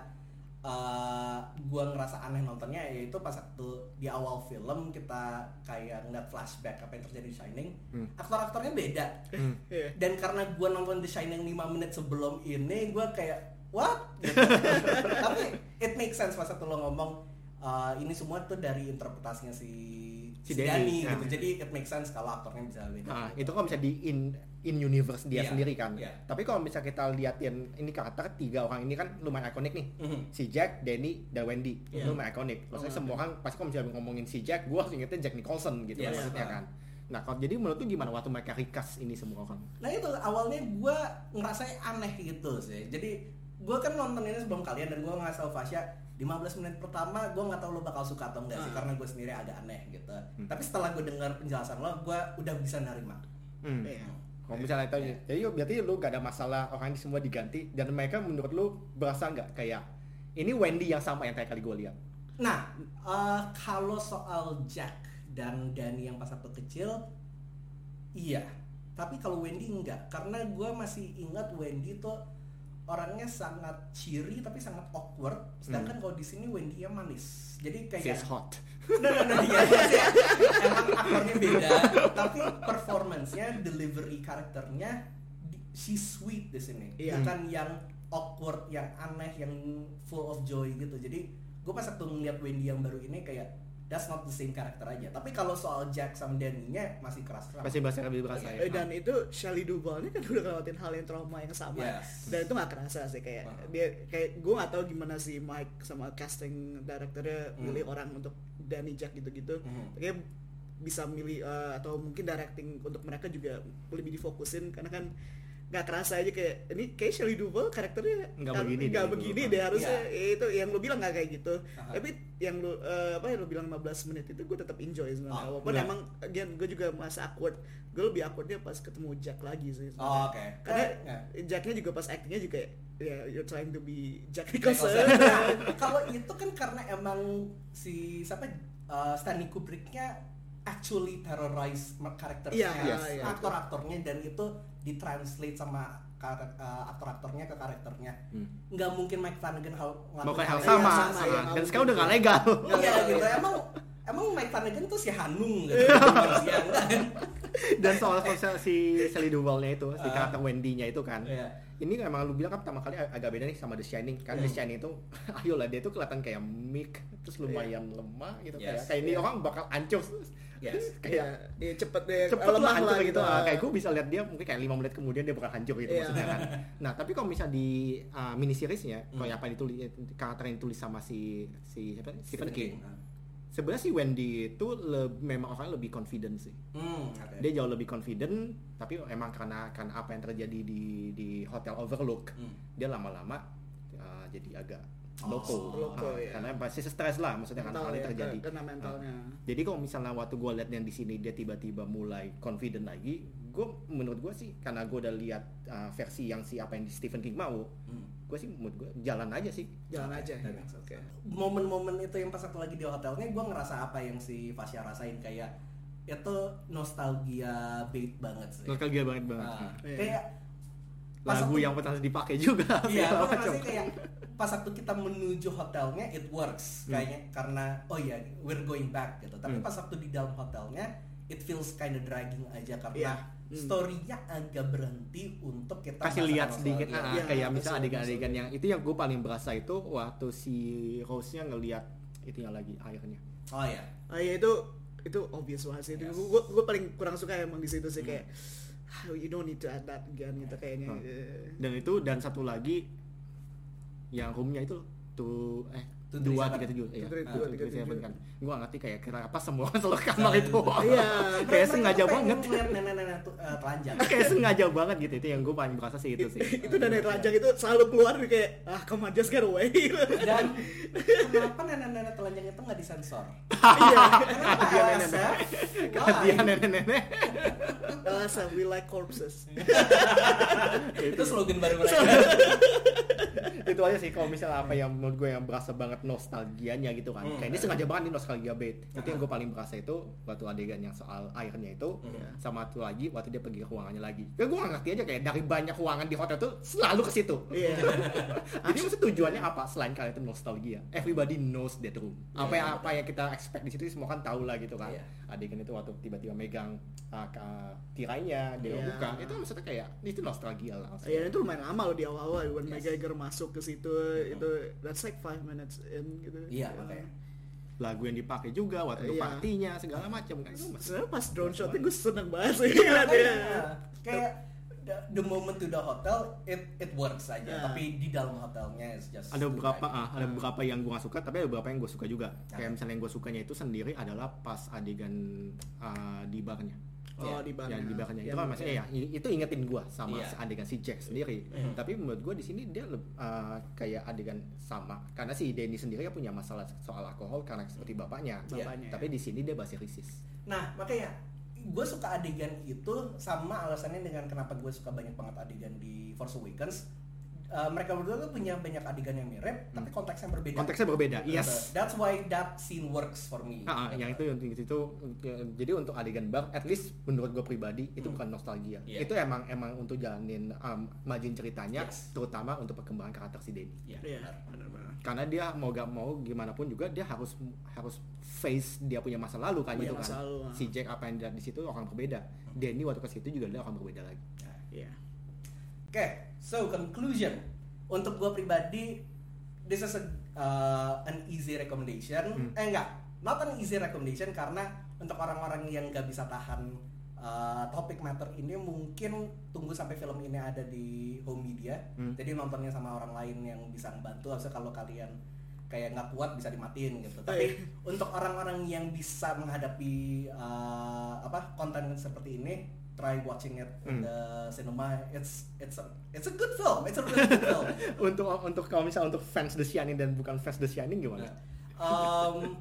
uh, gue ngerasa aneh nontonnya yaitu pas waktu di awal film kita kayak ngeliat flashback apa yang terjadi di Shining, Hmm. aktor-aktornya beda. Hmm. Iya. Dan karena gue nonton The Shining 5 menit sebelum ini, gue kayak what? Gitu. Tapi it makes sense pas waktu lo ngomong uh, ini semua tuh dari interpretasinya si Si si Danny, Danny, gitu. Jadi it makes sense kalau aktornya bisa beda. Nah, itu kalau bisa di in in universe dia Iya, sendiri kan. iya. Tapi kalau misalnya kita liatin ini karakter tiga orang ini kan lumayan ikonik nih. Mhm. Si Jack, Danny, dan Wendy. Iya. Itu lumayan ikonik. Maksudnya Oh, semua orang pasti kalau misalnya ngomongin si Jack, gua harus ingetnya Jack Nicholson gitu Yes. maksudnya Ah. kan. Nah, kalau jadi menurut lu gimana waktu mereka recast ini semua orang? Nah itu awalnya gue ngerasa aneh gitu sih. Jadi gue kan nonton ini sebelum kalian dan gue ngasih tau Fasya 15 menit pertama gue nggak tahu lo bakal suka atau enggak sih Ah. karena gue sendiri agak aneh gitu. Tapi setelah gue dengar penjelasan lo, gue udah bisa nerima. Hmm. Iya. Kalau misalnya itu, jadi berarti lu gak ada masalah orang ini semua diganti dan mereka menurut lu berasa nggak kayak ini Wendy yang sama yang kayak kali gue lihat. Nah eh, kalau soal Jack dan Danny yang pas waktu kecil, iya. Tapi kalau Wendy enggak, karena gue masih ingat Wendy tuh orangnya sangat cheery tapi sangat awkward. Sedangkan kalau di sini Wendy nya manis. Jadi kayak She's hot. no no no maksudnya emang aktornya beda tapi performance-nya delivery karakternya she's sweet di sini Iya. bukan yang awkward yang aneh yang full of joy gitu jadi gue pas waktu ngeliat Wendy yang baru ini kayak that's not the same karakter aja tapi kalau soal Jack sama Danny-nya masih kerasa Pasti bahasa lebih berasa ya. Eh, dan itu Shelley Duvall ini kan udah ngelewatin hal yang trauma yang sama Yes. dan itu gak kerasa sih kayak Wow. dia kayak gue gak tahu gimana si Mike sama casting directornya Hmm. milih orang untuk Danny Jack gitu-gitu Mhm. kayak bisa milih eh, atau mungkin directing untuk mereka juga lebih difokusin karena kan nggak kerasa aja kayak ini kayak Shelley Duvall karakternya Nggak kan- begini nggak begini deh harusnya Iya. Ya, itu yang lu bilang nggak kayak gitu Aha. tapi yang lu eh, apa yang lu bilang 15 menit itu gue tetap enjoy sebenarnya Oh, walaupun emang again gue juga merasa awkward gue lebih awkwardnya pas ketemu Jack lagi sih sebenarnya. Oh, oke. karena Eh, Jacknya juga pas actingnya juga ya you're trying to be Jack Nicholson. Nah, Kalau itu kan karena emang si siapa uh, Stanley Kubricknya actually terrorize karakternya, Iya, iya. aktor-aktornya dan itu ditranslate sama uh, aktor-aktornya ke karakternya. Hmm. Nggak mungkin Mike Flanagan hal mau kayak hal sama, sama, Ah, iya, dan nggak sekarang udah mungkin. gak legal Iya gitu. Emang emang Mike Flanagan tuh si Hanung gitu. kan. dan soal soal si Sally Duvall-nya itu si Ah. karakter Wendy-nya itu kan Iya. ini emang lu bilang kan pertama kali ag- agak beda nih sama The Shining kan The Hmm. Shining itu ayolah dia tuh kelihatan kayak meek terus lumayan lemah gitu Yes. kayak kayak ini Iya. orang bakal hancur Yes. kayak ya cepet deh cepet lah lemah hancur lah gitu gitu Ah, kayak gue bisa lihat dia mungkin kayak lima menit kemudian dia bakal hancur gitu Iya. maksudnya kan nah tapi kalau misalnya di uh, mini seriesnya Hmm. kalau apa yang ditulis karakter yang ditulis sama si si siapa Stephen King Ah. sebenarnya si Wendy itu le- memang orangnya lebih confident sih Hmm, oke. dia jauh lebih confident tapi emang karena karena apa yang terjadi di di hotel Overlook Hmm. dia lama-lama uh, jadi agak Oh, loko, loko, Ah, ya. karena pasti stres lah maksudnya kan mental hal yang ya, terjadi kena mentalnya jadi kalau misalnya waktu gue liat yang di sini dia tiba-tiba mulai confident lagi, gue menurut gue sih karena gue udah lihat uh, versi yang si apa yang di Stephen King mau, Hmm. gue sih menurut gue jalan aja sih. jalan Oke, aja ya. oke momen-momen itu yang pas aku lagi di hotelnya gue ngerasa apa yang si Fasya rasain kayak itu nostalgia bait banget sih Nostalgia banget banget. Ah, Nah, Iya. kayak pas Lagu aku- yang pertama dipakai juga. iya gue macam. kayak pas waktu kita menuju hotelnya it works Hmm. kayaknya karena oh ya we're going back gitu tapi Hmm. pas waktu di dalam hotelnya it feels kind of dragging aja karena Iya. Hmm. storynya agak berhenti untuk kita kasih lihat sedikit ah, Iya, kayak misalnya adegan-adegan yang itu yang gue paling berasa itu waktu si Rose-nya ngelihat itu yang lagi airnya. oh ya Ah ya itu itu obvious banget sih. Yes. Gue gue paling kurang suka emang di situ sih Hmm. kayak "Ah, you don't need to add that again gitu kayaknya. Dan itu dan satu lagi yang roomnya itu tuh eh dua tiga tujuh. ya Ah, dua, two, tiga, tujuh. kan. Gue ngerti kayak kira apa semua orang selalu kamar itu. Iya. kayak Mereka sengaja banget. nenek-nenek tuh, eh, telanjang? Kayak sengaja banget gitu. Itu yang gue paling berasa sih itu sih. Itu dan dari telanjang itu selalu keluar kayak ah come on just get away. dan kenapa nenek-nenek telanjang itu nggak disensor? Iya. kenapa? Dia nenek-nenek. Karena dia nenek-nenek. Alasan we like corpses. itu slogan baru mereka itu aja sih kalau misalnya apa yang menurut gue yang berasa banget nostalgianya gitu kan Hmm. kayak ini sengaja banget nih nostalgia bait itu yang gue paling berasa itu waktu adegan yang soal airnya itu Hmm. sama satu lagi waktu dia pergi ke ruangannya lagi ya gue gak ngerti aja kayak dari banyak ruangan di hotel tuh selalu ke situ Iya. jadi maksud tujuannya apa selain kalian itu nostalgia everybody knows that room apa yang Iya. apa yang kita expect di situ semua kan tahu lah gitu kan Iya. adegan itu waktu tiba-tiba megang uh, tirainya dia Iya. buka itu maksudnya kayak itu nostalgia lah Iya itu lumayan lama loh di awal-awal when Yes. McGregor masuk ke situ itu that's like five minutes in gitu. Iya, makanya. lagu yang dipakai juga waktu itu Iya. partinya segala macam kan Sebenarnya pas drone shotnya gue seneng banget sih Iya, ngeliatnya. makanya. kayak the, the moment to the hotel it it works aja Iya. tapi di dalam hotelnya it's just ada beberapa ah, ada beberapa yang gue gak suka tapi ada beberapa yang gue suka juga Nah. kayak misalnya yang gue sukanya itu sendiri adalah pas adegan ah, di barnya Oh di yang di barnya itu kan maksudnya ya itu ingetin gue sama Iya. si adegan si Jack sendiri Mhm. tapi menurut gue di sini dia ah, kayak adegan sama karena si Denny sendiri kan punya masalah soal alkohol karena seperti bapaknya Iya. Bapaknya. tapi di sini dia masih risis nah makanya gue suka adegan itu sama alasannya dengan kenapa gue suka banyak banget adegan di Force Awakens Uh, mereka berdua tuh punya banyak adegan yang mirip tapi konteksnya berbeda konteksnya berbeda Gitu. yes that's why that scene works for me Ah, ah, yang itu yang itu, itu ya, jadi untuk adegan bar at least menurut gue pribadi itu Hmm. bukan nostalgia Iya. itu emang emang untuk jalanin um, margin ceritanya Yes. terutama untuk perkembangan karakter si Denny Iya, Iya, benar. benar-benar. karena dia mau gak mau gimana pun juga dia harus harus face dia punya masa lalu kan Punya gitu masa kan lalu, ah. si Jack apa yang dilihat di situ orang berbeda Denny waktu ke situ juga dia orang berbeda lagi Nah, Iya. Oke, so conclusion untuk gue pribadi, this is a, uh, an easy recommendation. Hmm. Eh enggak, not an easy recommendation karena untuk orang-orang yang gak bisa tahan uh, topik matter ini mungkin tunggu sampai film ini ada di home media. Hmm. Jadi nontonnya sama orang lain yang bisa membantu. Harusnya kalau kalian kayak nggak kuat bisa dimatiin gitu. Tapi untuk orang-orang yang bisa menghadapi uh, apa konten seperti ini, try watching it in Hmm. the cinema. It's it's a it's a good film. It's a really good film. untuk untuk kalau misalnya untuk fans The Shining dan bukan fans The Shining gimana? Um,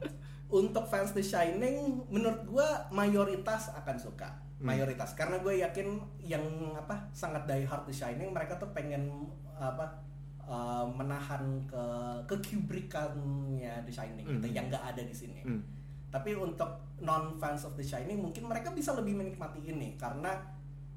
untuk fans The Shining, menurut gua mayoritas akan suka. Hmm. Mayoritas, karena gue yakin yang apa sangat die hard The Shining, mereka tuh pengen apa uh, menahan ke kekubrikannya The Shining gitu, Hmm. yang nggak ada di sini. Hmm. Tapi untuk non fans of The Shining mungkin mereka bisa lebih menikmati ini karena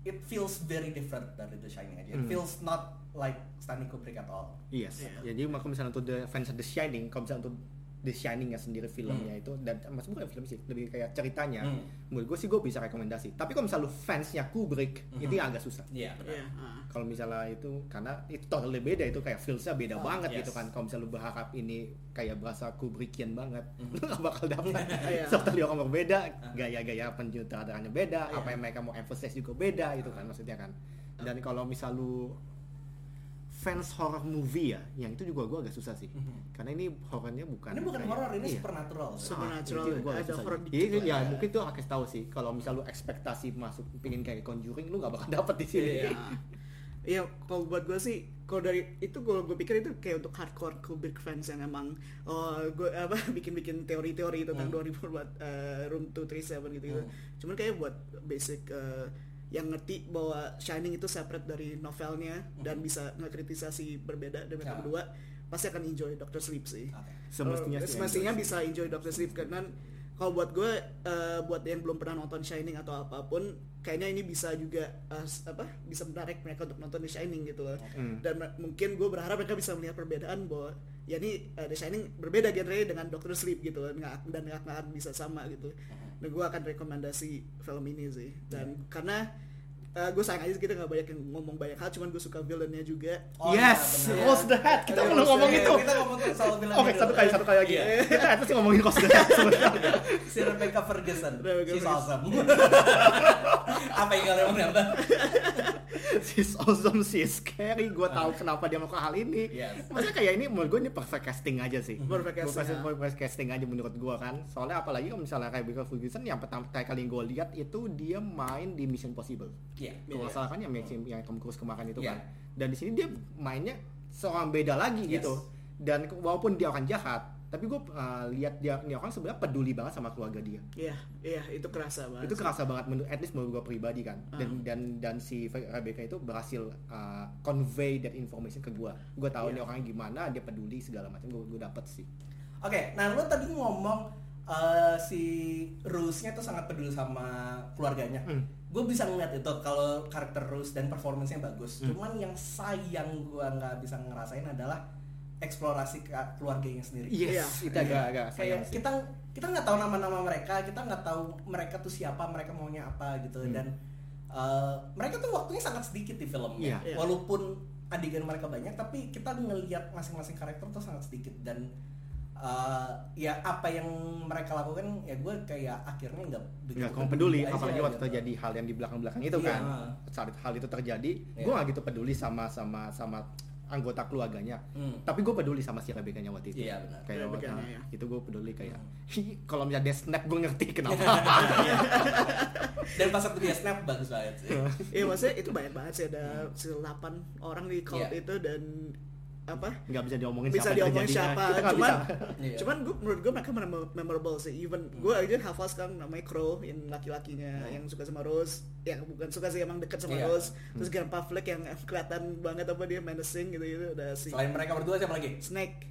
it feels very different dari The Shining aja. It Hmm. feels not like Stanley Kubrick at all. Yes. Iya. Jadi kalau misalnya untuk the fans of The Shining, kalau misalnya untuk The Shining sendiri filmnya itu dan maksudnya bukan film sih, lebih kayak ceritanya. Hmm. Menurut gue sih gue bisa rekomendasi. Tapi kalau misalnya lu fansnya Kubrick, Mhm. itu agak susah. Iya. benar. Iya. ah. Kalau misalnya itu karena itu totally beda itu kayak feelsnya beda Oh, banget yes. gitu kan. Kalau misalnya lu berharap ini kayak berasa Kubrickian banget, lu gak bakal dapet. Iya. Totally orang berbeda, gaya-gaya penyutradaranya beda, Iya. apa yang mereka mau emphasize juga beda itu kan maksudnya kan. Dan kalau misal lu fans horror movie ya, yang itu juga gue agak susah sih. Mhm. Karena ini horornya bukan Ini bukan horor, ini iya. supernatural. Super- Supernatural, Ah, gua agak ada Iya, iya, lah ya, ya. mungkin tuh kasih tahu sih. Kalau misal lu ekspektasi masuk pingin kayak Conjuring, lu gak bakal dapet di sini. Iya. Iya, kalau buat gue sih, kalau dari itu kalau gue pikir itu kayak untuk hardcore Kubrick fans yang emang oh gue apa bikin-bikin teori-teori tentang Hmm. 2000 buat eh, room 237 gitu gitu. Hmm. Cuman kayak buat basic eh, yang ngerti bahwa Shining itu separate dari novelnya dan bisa ngekritisasi berbeda dan mereka Hmm. Berdua pasti akan enjoy Doctor Sleep sih. Oke. Semestinya sih semestinya enjoy bisa enjoy Doctor Sleep karena kalau buat gue eh, buat yang belum pernah nonton Shining atau apa pun kayaknya ini bisa juga eh, s- apa bisa menarik mereka untuk nonton The Shining gitu loh. Hmm. dan mungkin gue berharap mereka bisa melihat perbedaan bahwa ya ini eh, The Shining berbeda genre dengan Doctor Sleep gitu loh nggak- dan nggak akan bisa sama gitu. Dan gue akan rekomendasi film ini sih. Dan karena gue sayang aja kita nggak banyak yang ngomong banyak hal cuman gue suka villainnya juga Oh, yes, iya, benar. Close the Head. Kita Iya, belum Close ngomong the itu. Kita ngomong soal film Oke, dulu. satu kali, satu kali lagi. Iya. Kita atas sih ngomongin Close the Head sebenarnya. si Rebecca Ferguson. Rebecca She's awesome. Apa yang kalian mau nambah? She's awesome, she's scary. Gue tahu kenapa dia melakukan hal ini. Yes. Maksudnya kayak ini menurut gue ini perfect casting aja sih. Perfect casting, Perfect, perfect casting aja menurut gue kan. Soalnya apalagi kalau misalnya kayak Rebecca Ferguson yang pertama kali gue lihat itu dia main di Mission Possible. Iya. Kalau Iya. salah kan yang yang, yang Tom Cruise kemarin itu Iya. kan. Dan di sini dia mainnya seorang beda lagi Yes. gitu. Dan walaupun dia orang jahat, tapi gue uh, lihat dia ini orang sebenarnya peduli banget sama keluarga dia. iya iya itu kerasa banget itu sih. kerasa banget menurut at least menurut gue pribadi kan. Dan Ah. dan dan si Rebecca itu berhasil uh, convey that information ke gue. Gue tahu Iya. ini orangnya gimana, dia peduli segala macam. Gue gue dapet sih. Oke, nah lo tadi ngomong eh, si Rose-nya tuh sangat peduli sama keluarganya. Hmm. Gue bisa ngeliat itu kalau karakter Rose dan performance-nya bagus. Hmm. Cuman yang sayang gue nggak bisa ngerasain adalah eksplorasi ke keluarganya sendiri. Yes, Iya. itu agak agak kayak kita kita nggak tahu nama-nama mereka kita nggak tahu mereka tuh siapa mereka maunya apa gitu Hmm. dan uh, mereka tuh waktunya sangat sedikit di filmnya Iya. Iya. walaupun adegan mereka banyak tapi kita ngelihat masing-masing karakter tuh sangat sedikit dan uh, ya apa yang mereka lakukan ya gue kayak akhirnya nggak begitu nggak kamu peduli aja apalagi waktu gitu. terjadi hal yang di belakang-belakang itu Iya. kan saat hal itu terjadi Iya. gue nggak gitu peduli sama sama sama anggota keluarganya Hmm. tapi gue peduli sama si Rebecca nya waktu itu Iya, benar. kayak Rebecca-nya, nah, ya. itu gue peduli kayak "Hi, kalau misalnya dia snap gue ngerti kenapa dan pas waktu dia snap bagus banget sih Iya maksudnya itu banyak banget sih ada 8 orang di cult Iya. itu dan apa? Nggak bisa diomongin bisa siapa diomongin terjadinya. siapa. Kita cuman bisa. Iya. cuman gue menurut gue mereka memor- memorable sih. Even gue aja hafal sekarang namanya Crow yang laki-lakinya Hmm. yang suka sama Rose. Yang bukan suka sih emang dekat sama Iya. Rose. Terus Grandpa Fleck yang kelihatan banget apa dia menacing gitu gitu ada si selain mereka berdua siapa lagi? Snake.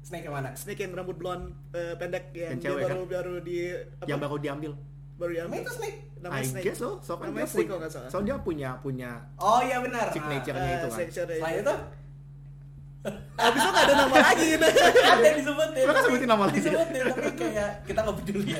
Snake yang mana? Snake yang rambut blonde eh, pendek yang, Yang dia cewek, baru baru di apa, yang baru diambil. Baru diambil. Itu Snake? Namanya I Snake. guess lo so kan dia namanya Snake punya so dia punya punya oh iya benar. Signature. Eh, itu kan. signature Ah, selain itu. Abis itu gak ada nama lagi gitu. ada yang disebutin Lo kan sebutin nama lagi. disebutin tapi kayak kita nggak peduli ya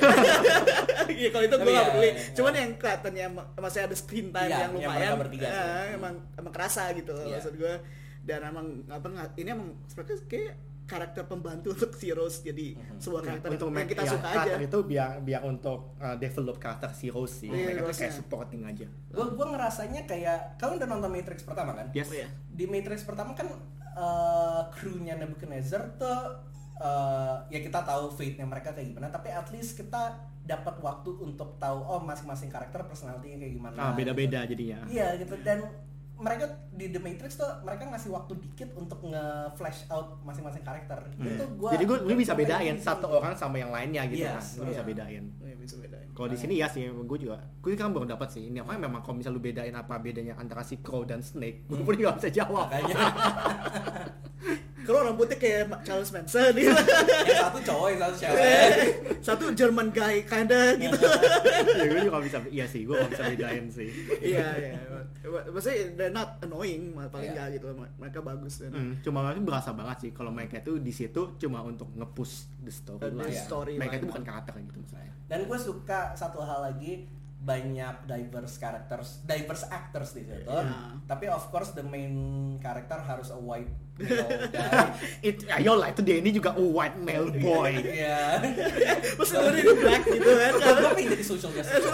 Iya kalau itu gue gak ya, peduli. ya, ya. Cuman yang kelihatannya masih ada screen time Iya, yang lumayan. bertiga eh, emang emang kerasa gitu Iya. maksud gue. Dan emang apa ini emang sebenarnya kayak karakter pembantu untuk si Rose jadi Mhm. sebuah karakter untuk yang kita ya, suka aja. karakter itu biar biar untuk uh, develop karakter si Rose sih Iya, mereka tuh kayak supporting aja gue gue ngerasanya kayak kalian udah nonton Matrix pertama kan yes Oh, iya. di Matrix pertama kan eh, krunya Nebuchadnezzar tuh eh, ya kita tahu fate-nya mereka kayak gimana tapi at least kita dapat waktu untuk tahu oh masing-masing karakter personalitinya kayak gimana ah beda-beda jadinya gitu. iya gitu dan mereka di The Matrix tuh mereka ngasih waktu dikit untuk nge-flash out masing-masing karakter itu gua jadi gue bisa bedain satu gitu. orang sama yang lainnya gitu Yes, kan lu bisa iya. bedain Iya, bisa bedain. Kalau di sini ya sih gue juga gue kan baru dapat sih. Ini apa memang kalau misal lu bedain apa bedanya antara si crow dan snake gue pun nggak bisa jawab. Makanya Kalau rambutnya kayak Charles Manson gitu. yang satu cowok yang satu cewek Satu German guy kinda gitu. ya gue juga bisa iya sih gue nggak bisa bedain sih Iya, iya. Maksudnya they're not annoying, paling Iya. enggak gitu. Mereka bagus dan Hmm, cuma mereka berasa banget sih kalau mereka itu di situ cuma untuk nge-push the story The line. storyline. mereka itu bukan karakter gitu maksudnya. dan gue suka satu hal lagi banyak diverse characters, diverse actors di situ. Iya. Tapi of course the main character harus a white male guy. It, ayolah itu ini juga a white male boy. Iya. Kemudian dia black gitu kan. Pengen jadi social justice.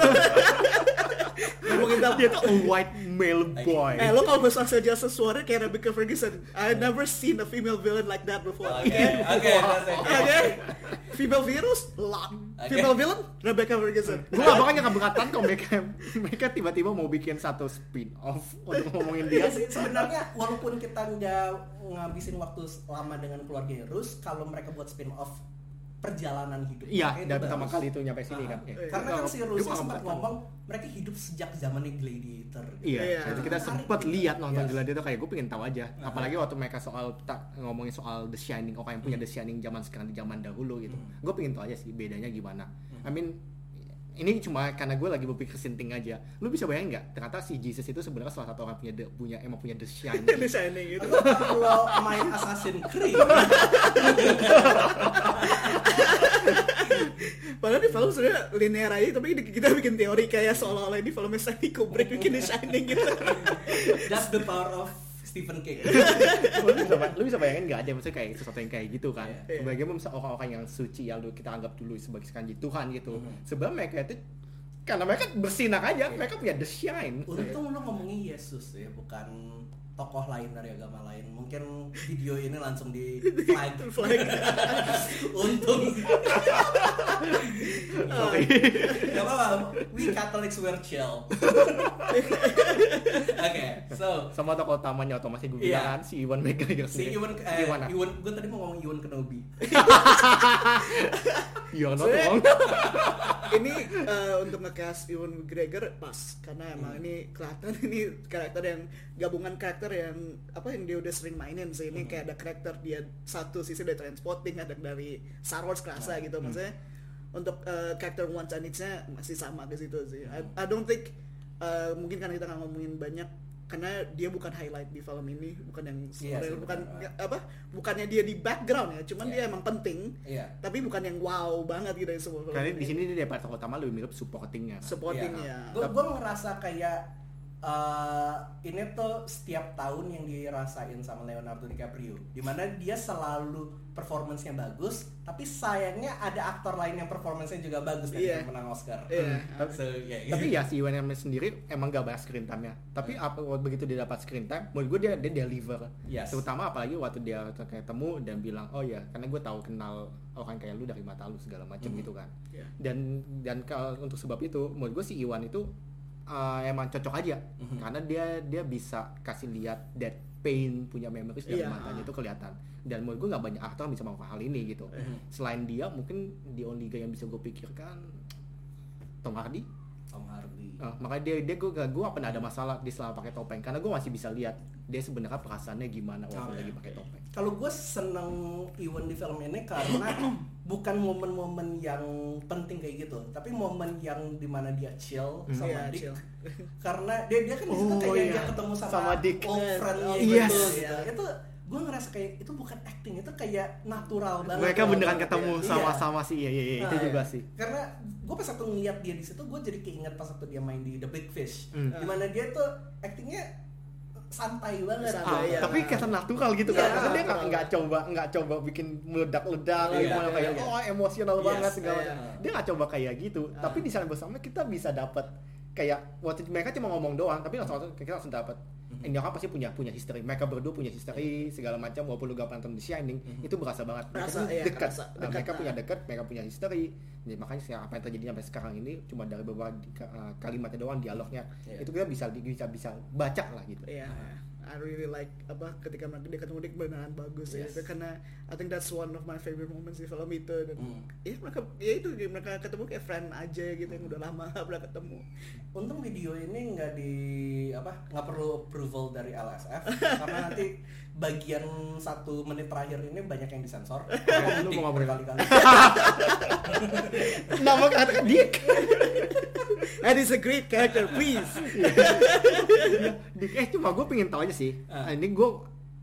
Ngomongin tentang dia tuh a white male boy. Eh lo kalau bahasa saja suara kayak Rebecca Ferguson. I never seen a female villain like that before. Oke, oke, that's it. Oke Female virus Lock Oke. Female villain Rebecca Ferguson. Gue bakal keberatan kalau mereka. Mereka tiba-tiba mau bikin satu spin off untuk ngomongin dia. Iya sih, sebenarnya walaupun kita nggak ngabisin waktu lama dengan keluarga Rus, kalau mereka buat spin off perjalanan hidup Iya, dari pertama kali itu nyampe sini kan. ah. Eh, Karena kan si nggak sempat ngomong mereka hidup sejak zamannya Gladiator. Iya, Iya. jadi kita sempet gitu. lihat nonton Yes. Gladiator kayak gue pengen tahu aja. Nah. Apalagi waktu mereka soal tak ngomongin soal The Shining, orang yang punya The Shining zaman sekarang di zaman dahulu gitu. Hmm. Gue pengen tahu aja sih bedanya gimana. I mean ini cuma karena gue lagi berpikir sinting aja. Lu bisa bayangin nggak? Ternyata si Jesus itu sebenarnya salah satu orang punya the, punya emang punya The Shining. The Shining gitu Kalau main Assassin's Creed, Padahal di film sebenarnya linear aja Tapi kita bikin teori kayak seolah-olah ini filmnya Stanley Kubrick bikin The Shining gitu that's the power of Stephen King. lu, bisa, lu bisa bayangin nggak ada maksudnya kayak sesuatu yang kayak gitu kan Iya. bagaimana misalnya orang-orang yang suci yang kita anggap dulu sebagai sekarang Tuhan gitu Mhm. sebenarnya mereka itu karena mereka bersinar aja mereka punya the shine Untung lu ngomongin Yesus ya, bukan tokoh lain dari agama lain. Mungkin video ini langsung di flag. Flag. Untung. Gak apa-apa. We Catholics were chill. Oke, so sama tokoh utamanya otomatis gue Iya. bilang kan si Iwan McGregor si sendiri. Iwan, eh, gimana? Iwan, gue tadi mau ngomong Iwan Kenobi. You're not wrong. ini eh, untuk nge-cast Ewan McGregor pas karena emang ini kelihatan ini karakter yang gabungan karakter yang apa yang dia udah sering mainin sih ini kayak ada karakter dia satu sisi dari Transporting ada dari Star Wars kerasa gitu maksudnya untuk eh, karakter One nya masih sama ke situ sih I, I don't think eh, mungkin karena kita nggak ngomongin banyak karena dia bukan highlight di film ini bukan yang sih, bukan benar. apa bukannya dia di background ya cuman Iya. dia emang penting Iya. tapi bukan yang wow banget gitu di semua film Karena di sini dia dapat tokoh utama lebih mirip supportingnya. kan. supportingnya Gue gue ngerasa kayak eh, ini tuh setiap tahun yang dirasain sama Leonardo DiCaprio, di mana dia selalu performancenya bagus, tapi sayangnya ada aktor lain yang performancenya juga bagus dan Iya. yang menang Oscar. Iya. Tapi- So, yeah, Tapi ya si Iwan McGregor sendiri emang gak banyak screen time-nya. Tapi apa begitu dia dapat screen time, menurut gue dia dia deliver. Yes. Terutama apalagi waktu dia ketemu dan bilang, "Oh ya, karena gue tahu kenal orang kayak lu dari mata lu segala macam Mhm. gitu kan." Iya. Dan dan kalau untuk sebab itu, menurut gue si Iwan itu uh, emang cocok aja. Mhm. Karena dia dia bisa kasih lihat that pain punya memories dari Iya. matanya itu kelihatan. Dan menurut gue nggak banyak aktor yang bisa melakukan hal ini gitu. Mhm. Selain dia, mungkin the only guy yang bisa gue pikirkan Tom Hardy. Tom Hardy. Uh, makanya dia dia gue gue gak pernah ada masalah di selama pakai topeng karena gue masih bisa lihat dia sebenarnya perasaannya gimana waktu Oh, lagi iya, pakai topeng. Kalau gue seneng Iwan di film ini karena bukan momen-momen yang penting kayak gitu, tapi momen yang di mana dia chill Hmm. sama Iya, Dick. chill. Karena dia dia kan di situ Oh, kayak iya. dia ketemu sama, Sama Dick. old Yes, friend-nya oh, gitu, yes. gitu. Itu gue ngerasa kayak itu bukan acting, itu kayak natural banget. Mereka beneran ketemu Iya. sama-sama sih, iya iya, iya, itu Nah, juga iya. sih. Karena gue pas waktu ngeliat dia di situ, gue jadi keinget pas waktu dia main di The Big Fish, Hmm. di mana dia tuh actingnya santai banget. Santai, Ah, iya. tapi kesan natural gitu Iya, kan, karena dia nggak nggak coba nggak coba bikin meledak-ledak, Iya, gimana iya, kayak iya. oh emosional Yes, banget segala iya. macam. Dia nggak coba kayak gitu, Ah. tapi di sana bersama kita bisa dapat kayak waktu mereka cuma ngomong doang, tapi langsung kita langsung dapat ini orang pasti punya punya history. Mereka berdua punya history segala macam walaupun lu gak pernah nonton The Shining itu berasa banget. Mereka Berasa, tuh iya, dekat. kerasa, Nah, dekat, mereka nah. punya dekat mereka punya history. Jadi makanya apa yang terjadi sampai sekarang ini cuma dari beberapa uh, kalimatnya doang dialognya. Iya. itu kita bisa bisa bisa baca lah gitu. Iya, I really like apa ketika mereka dia ketemu dia beneran bagus ya Yes. itu karena I think that's one of my favorite moments di film itu dan Hmm. ya mereka ya itu mereka ketemu kayak friend aja gitu yang udah lama pernah ketemu Untung video ini nggak di apa nggak perlu approval dari LSF karena nanti bagian satu menit terakhir ini banyak yang disensor. Lu mau ngomongin berkali-kali. nama kata dia that is a great character please Di- eh cuma gue pengen tahu aja sih. Nah, ini gue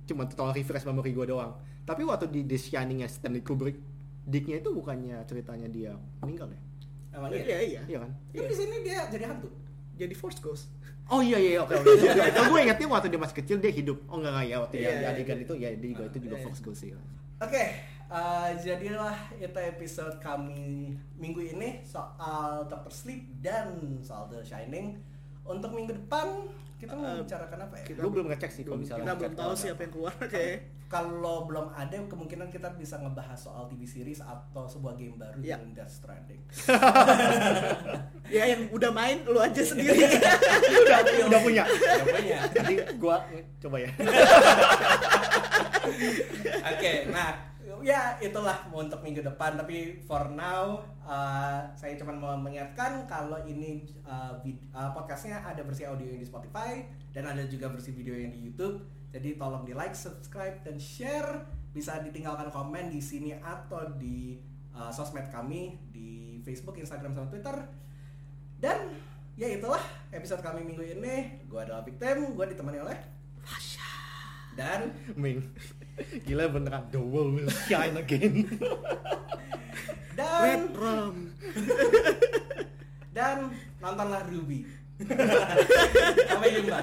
cuma total refresh memory gue doang tapi waktu di The Shining Stanley Kubrick Dicknya itu bukannya ceritanya dia meninggal ya Emang iya iya. iya iya kan Kan di sini dia jadi hantu. Jadi force ghost Oh iya iya oke oke. Kalau gue ingetnya waktu dia masih kecil dia hidup. Oh enggak enggak ya waktu Iya, yang di iya, adegan iya. itu ya dia juga itu juga Iya. Fox Ghost sih. Oke, eh, jadilah itu episode kami minggu ini soal Doctor Sleep dan soal The Shining. Untuk minggu depan kita mau Eh, bicarakan apa ya? kita- Lu belum ngecek sih kalau misalnya. kita belum tahu kalau sih ada. apa yang keluar kayak Kalau belum ada, kemungkinan kita bisa ngebahas soal TV series atau sebuah game baru Iya. dengan Death Stranding. ya yang udah main lu aja sendiri udah, udah punya. Udah punya. Nanti gua coba ya. Oke, nah ya itulah untuk minggu depan. Tapi for now, uh, saya cuma mau mengingatkan kalau ini uh, vid- uh, podcastnya ada versi audio yang di Spotify dan ada juga versi video yang di YouTube. Jadi tolong di like, subscribe, dan share. Bisa ditinggalkan komen di sini atau di uh, sosmed kami di Facebook, Instagram, sama Twitter. Dan ya itulah episode kami minggu ini. Gue adalah Victim, gue ditemani oleh dan Ming. Gila beneran the world will shine again. dan red rum dan nontonlah Ruby. Sampai jumpa.